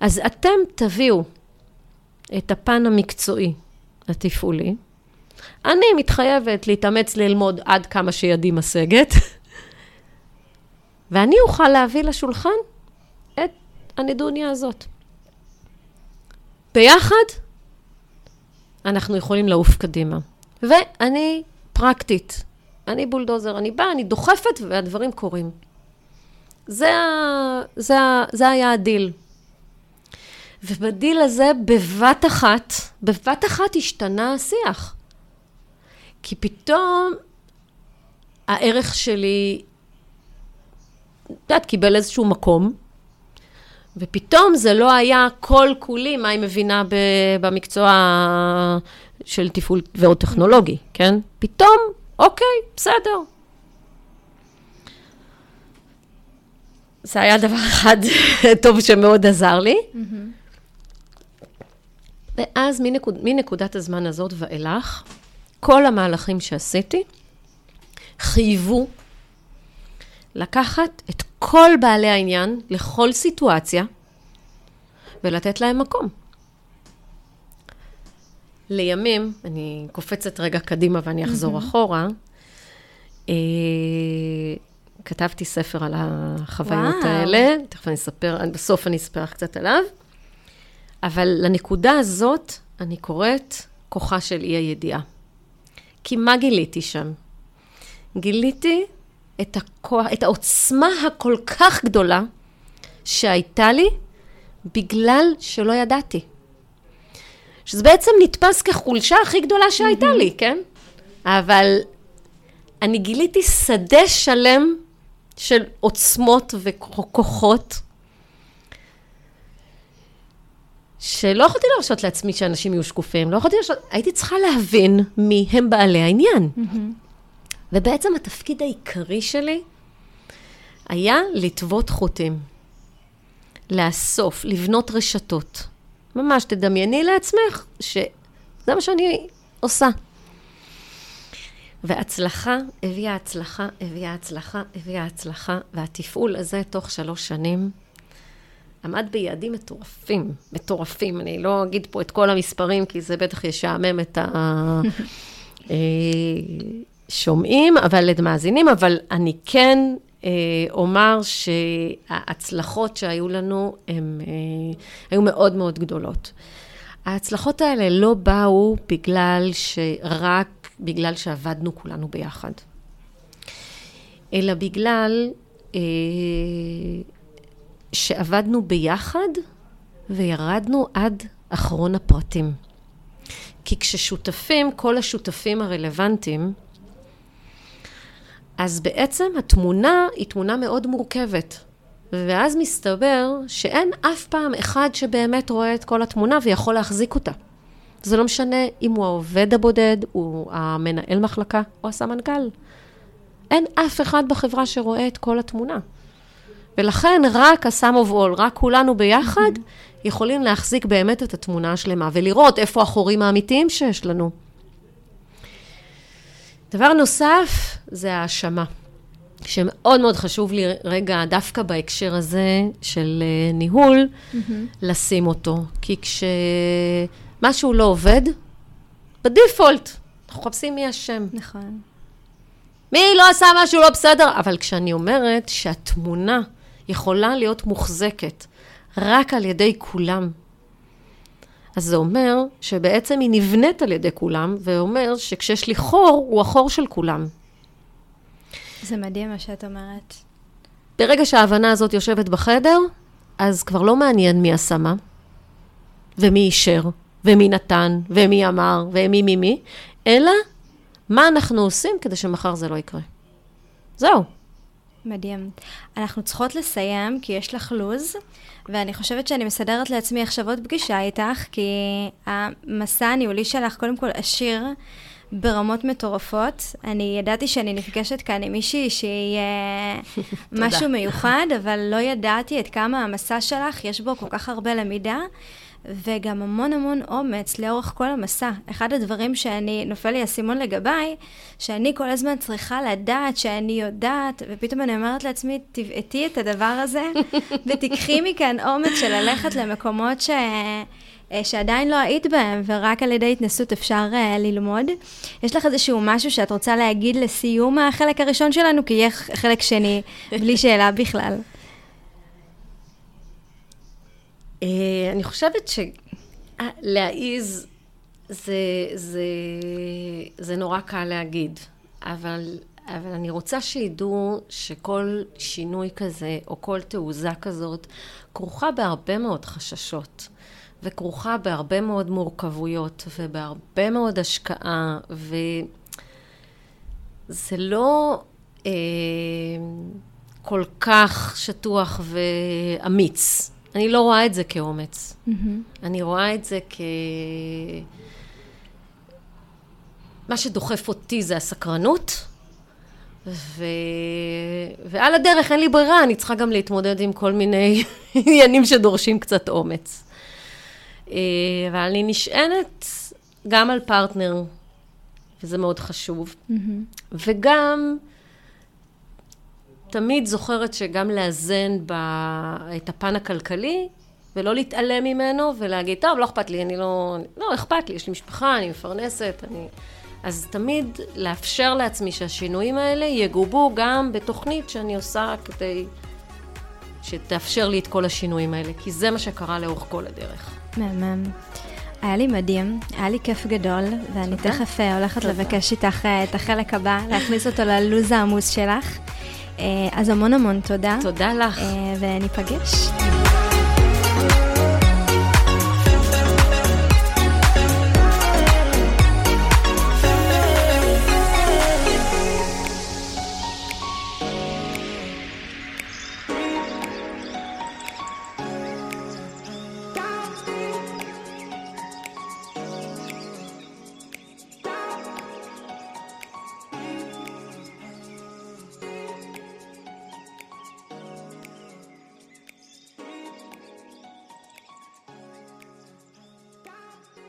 אז אתם תביאו את הפן המקצועי, התפעולי. אני מתחייבת להתאמץ ללמוד עד כמה שידי משגת, ואני אוכל להביא לשולחן את הנדוניה הזאת. ביחד אנחנו יכולים לעוף קדימה. ואני פרקטית. אני בולדוזר, אני באה, אני דוחפת והדברים קורים. זה, זה, זה היה הדיל. ובדיל הזה בבת אחת, בבת אחת השתנה השיח. כי פתאום הערך שלי, את יודעת, קיבל איזשהו מקום, ופתאום זה לא היה כל כולי מה היא מבינה במקצוע של תפעול ועוד טכנולוגי, כן? פתאום אוקיי, בסדר. זה היה דבר אחד טוב שמאוד עזר לי. ואז מנקוד, מנקודת הזמן הזאת ואילך, כל המהלכים שעשיתי חייבו לקחת את כל בעלי העניין לכל סיטואציה ולתת להם מקום. לימים, אני קופצת רגע קדימה ואני אחזור mm-hmm. אחורה, אה, כתבתי ספר על החוויות וואו. האלה, תכף אני אספר, בסוף אני אספר לך קצת עליו, אבל לנקודה הזאת אני קוראת כוחה של אי הידיעה. כי מה גיליתי שם? גיליתי את, הכוח, את העוצמה הכל כך גדולה שהייתה לי בגלל שלא ידעתי. שזה בעצם נתפס כחולשה הכי גדולה שהייתה mm-hmm. לי, כן? אבל אני גיליתי שדה שלם של עוצמות וכוחות, שלא יכולתי להרשות לעצמי שאנשים יהיו שקופים, לא יכולתי להרשות, הייתי צריכה להבין מי הם בעלי העניין. Mm-hmm. ובעצם התפקיד העיקרי שלי היה לטוות חוטים, לאסוף, לבנות רשתות. ממש תדמייני לעצמך שזה מה שאני עושה. והצלחה הביאה הצלחה, הביאה הצלחה, הביאה הצלחה, והתפעול הזה תוך שלוש שנים עמד ביעדים מטורפים, מטורפים. אני לא אגיד פה את כל המספרים, כי זה בטח ישעמם את השומעים, אה, אבל את מאזינים, אבל אני כן אומר שההצלחות שהיו לנו, הן אה, היו מאוד מאוד גדולות. ההצלחות האלה לא באו בגלל שרק בגלל שעבדנו כולנו ביחד, אלא בגלל אה, שעבדנו ביחד וירדנו עד אחרון הפרטים. כי כששותפים, כל השותפים הרלוונטיים, אז בעצם התמונה היא תמונה מאוד מורכבת. ואז מסתבר שאין אף פעם אחד שבאמת רואה את כל התמונה ויכול להחזיק אותה. זה לא משנה אם הוא העובד הבודד, הוא המנהל מחלקה או הסמנכ"ל. אין אף אחד בחברה שרואה את כל התמונה. ולכן רק ה-sum of all, רק כולנו ביחד, יכולים להחזיק באמת את התמונה השלמה ולראות איפה החורים האמיתיים שיש לנו. דבר נוסף זה האשמה, שמאוד מאוד חשוב לי רגע, דווקא בהקשר הזה של אה, ניהול, mm-hmm. לשים אותו. כי כשמשהו לא עובד, בדיפולט, אנחנו מחפשים מי אשם. נכון. מי לא עשה משהו לא בסדר? אבל כשאני אומרת שהתמונה יכולה להיות מוחזקת רק על ידי כולם, אז זה אומר שבעצם היא נבנית על ידי כולם, ואומר שכשיש לי חור, הוא החור של כולם. זה מדהים מה שאת אומרת. ברגע שההבנה הזאת יושבת בחדר, אז כבר לא מעניין מי עשה מה, ומי אישר, ומי נתן, ומי אמר, ומי מי מי, אלא מה אנחנו עושים כדי שמחר זה לא יקרה. זהו. מדהים. אנחנו צריכות לסיים, כי יש לך לו"ז, ואני חושבת שאני מסדרת לעצמי עכשיו עוד פגישה איתך, כי המסע הניהולי שלך, קודם כל עשיר ברמות מטורפות. אני ידעתי שאני נפגשת כאן עם מישהי שהיא אה, משהו מיוחד, אבל לא ידעתי את כמה המסע שלך, יש בו כל כך הרבה למידה. וגם המון המון אומץ לאורך כל המסע. אחד הדברים שאני, נופל לי האסימון לגביי, שאני כל הזמן צריכה לדעת שאני יודעת, ופתאום אני אומרת לעצמי, תבעטי את הדבר הזה, ותיקחי מכאן אומץ של ללכת למקומות ש... אה, שעדיין לא היית בהם, ורק על ידי התנסות אפשר uh, ללמוד. יש לך איזשהו משהו שאת רוצה להגיד לסיום החלק הראשון שלנו, כי יהיה חלק שני בלי שאלה בכלל. אני חושבת שלהעיז זה, זה, זה נורא קל להגיד, אבל, אבל אני רוצה שידעו שכל שינוי כזה, או כל תעוזה כזאת, כרוכה בהרבה מאוד חששות. וכרוכה בהרבה מאוד מורכבויות ובהרבה מאוד השקעה, וזה לא אה, כל כך שטוח ואמיץ. אני לא רואה את זה כאומץ. Mm-hmm. אני רואה את זה כ... מה שדוחף אותי זה הסקרנות, ו... ועל הדרך אין לי ברירה, אני צריכה גם להתמודד עם כל מיני עניינים שדורשים קצת אומץ. אה, אבל אני נשענת גם על פרטנר, וזה מאוד חשוב, mm-hmm. וגם תמיד זוכרת שגם לאזן ב... את הפן הכלכלי, ולא להתעלם ממנו, ולהגיד, טוב, לא אכפת לי, אני לא... לא, אכפת לי, יש לי משפחה, אני מפרנסת, אני... אז תמיד לאפשר לעצמי שהשינויים האלה יגובו גם בתוכנית שאני עושה כדי שתאפשר לי את כל השינויים האלה, כי זה מה שקרה לאורך כל הדרך. מהמם. היה לי מדהים, היה לי כיף גדול, ואני תכף אה, הולכת לבקש איתך אה, את החלק הבא, להכניס אותו ללו"ז העמוס שלך. אה, אז המון המון תודה. תודה לך. וניפגש.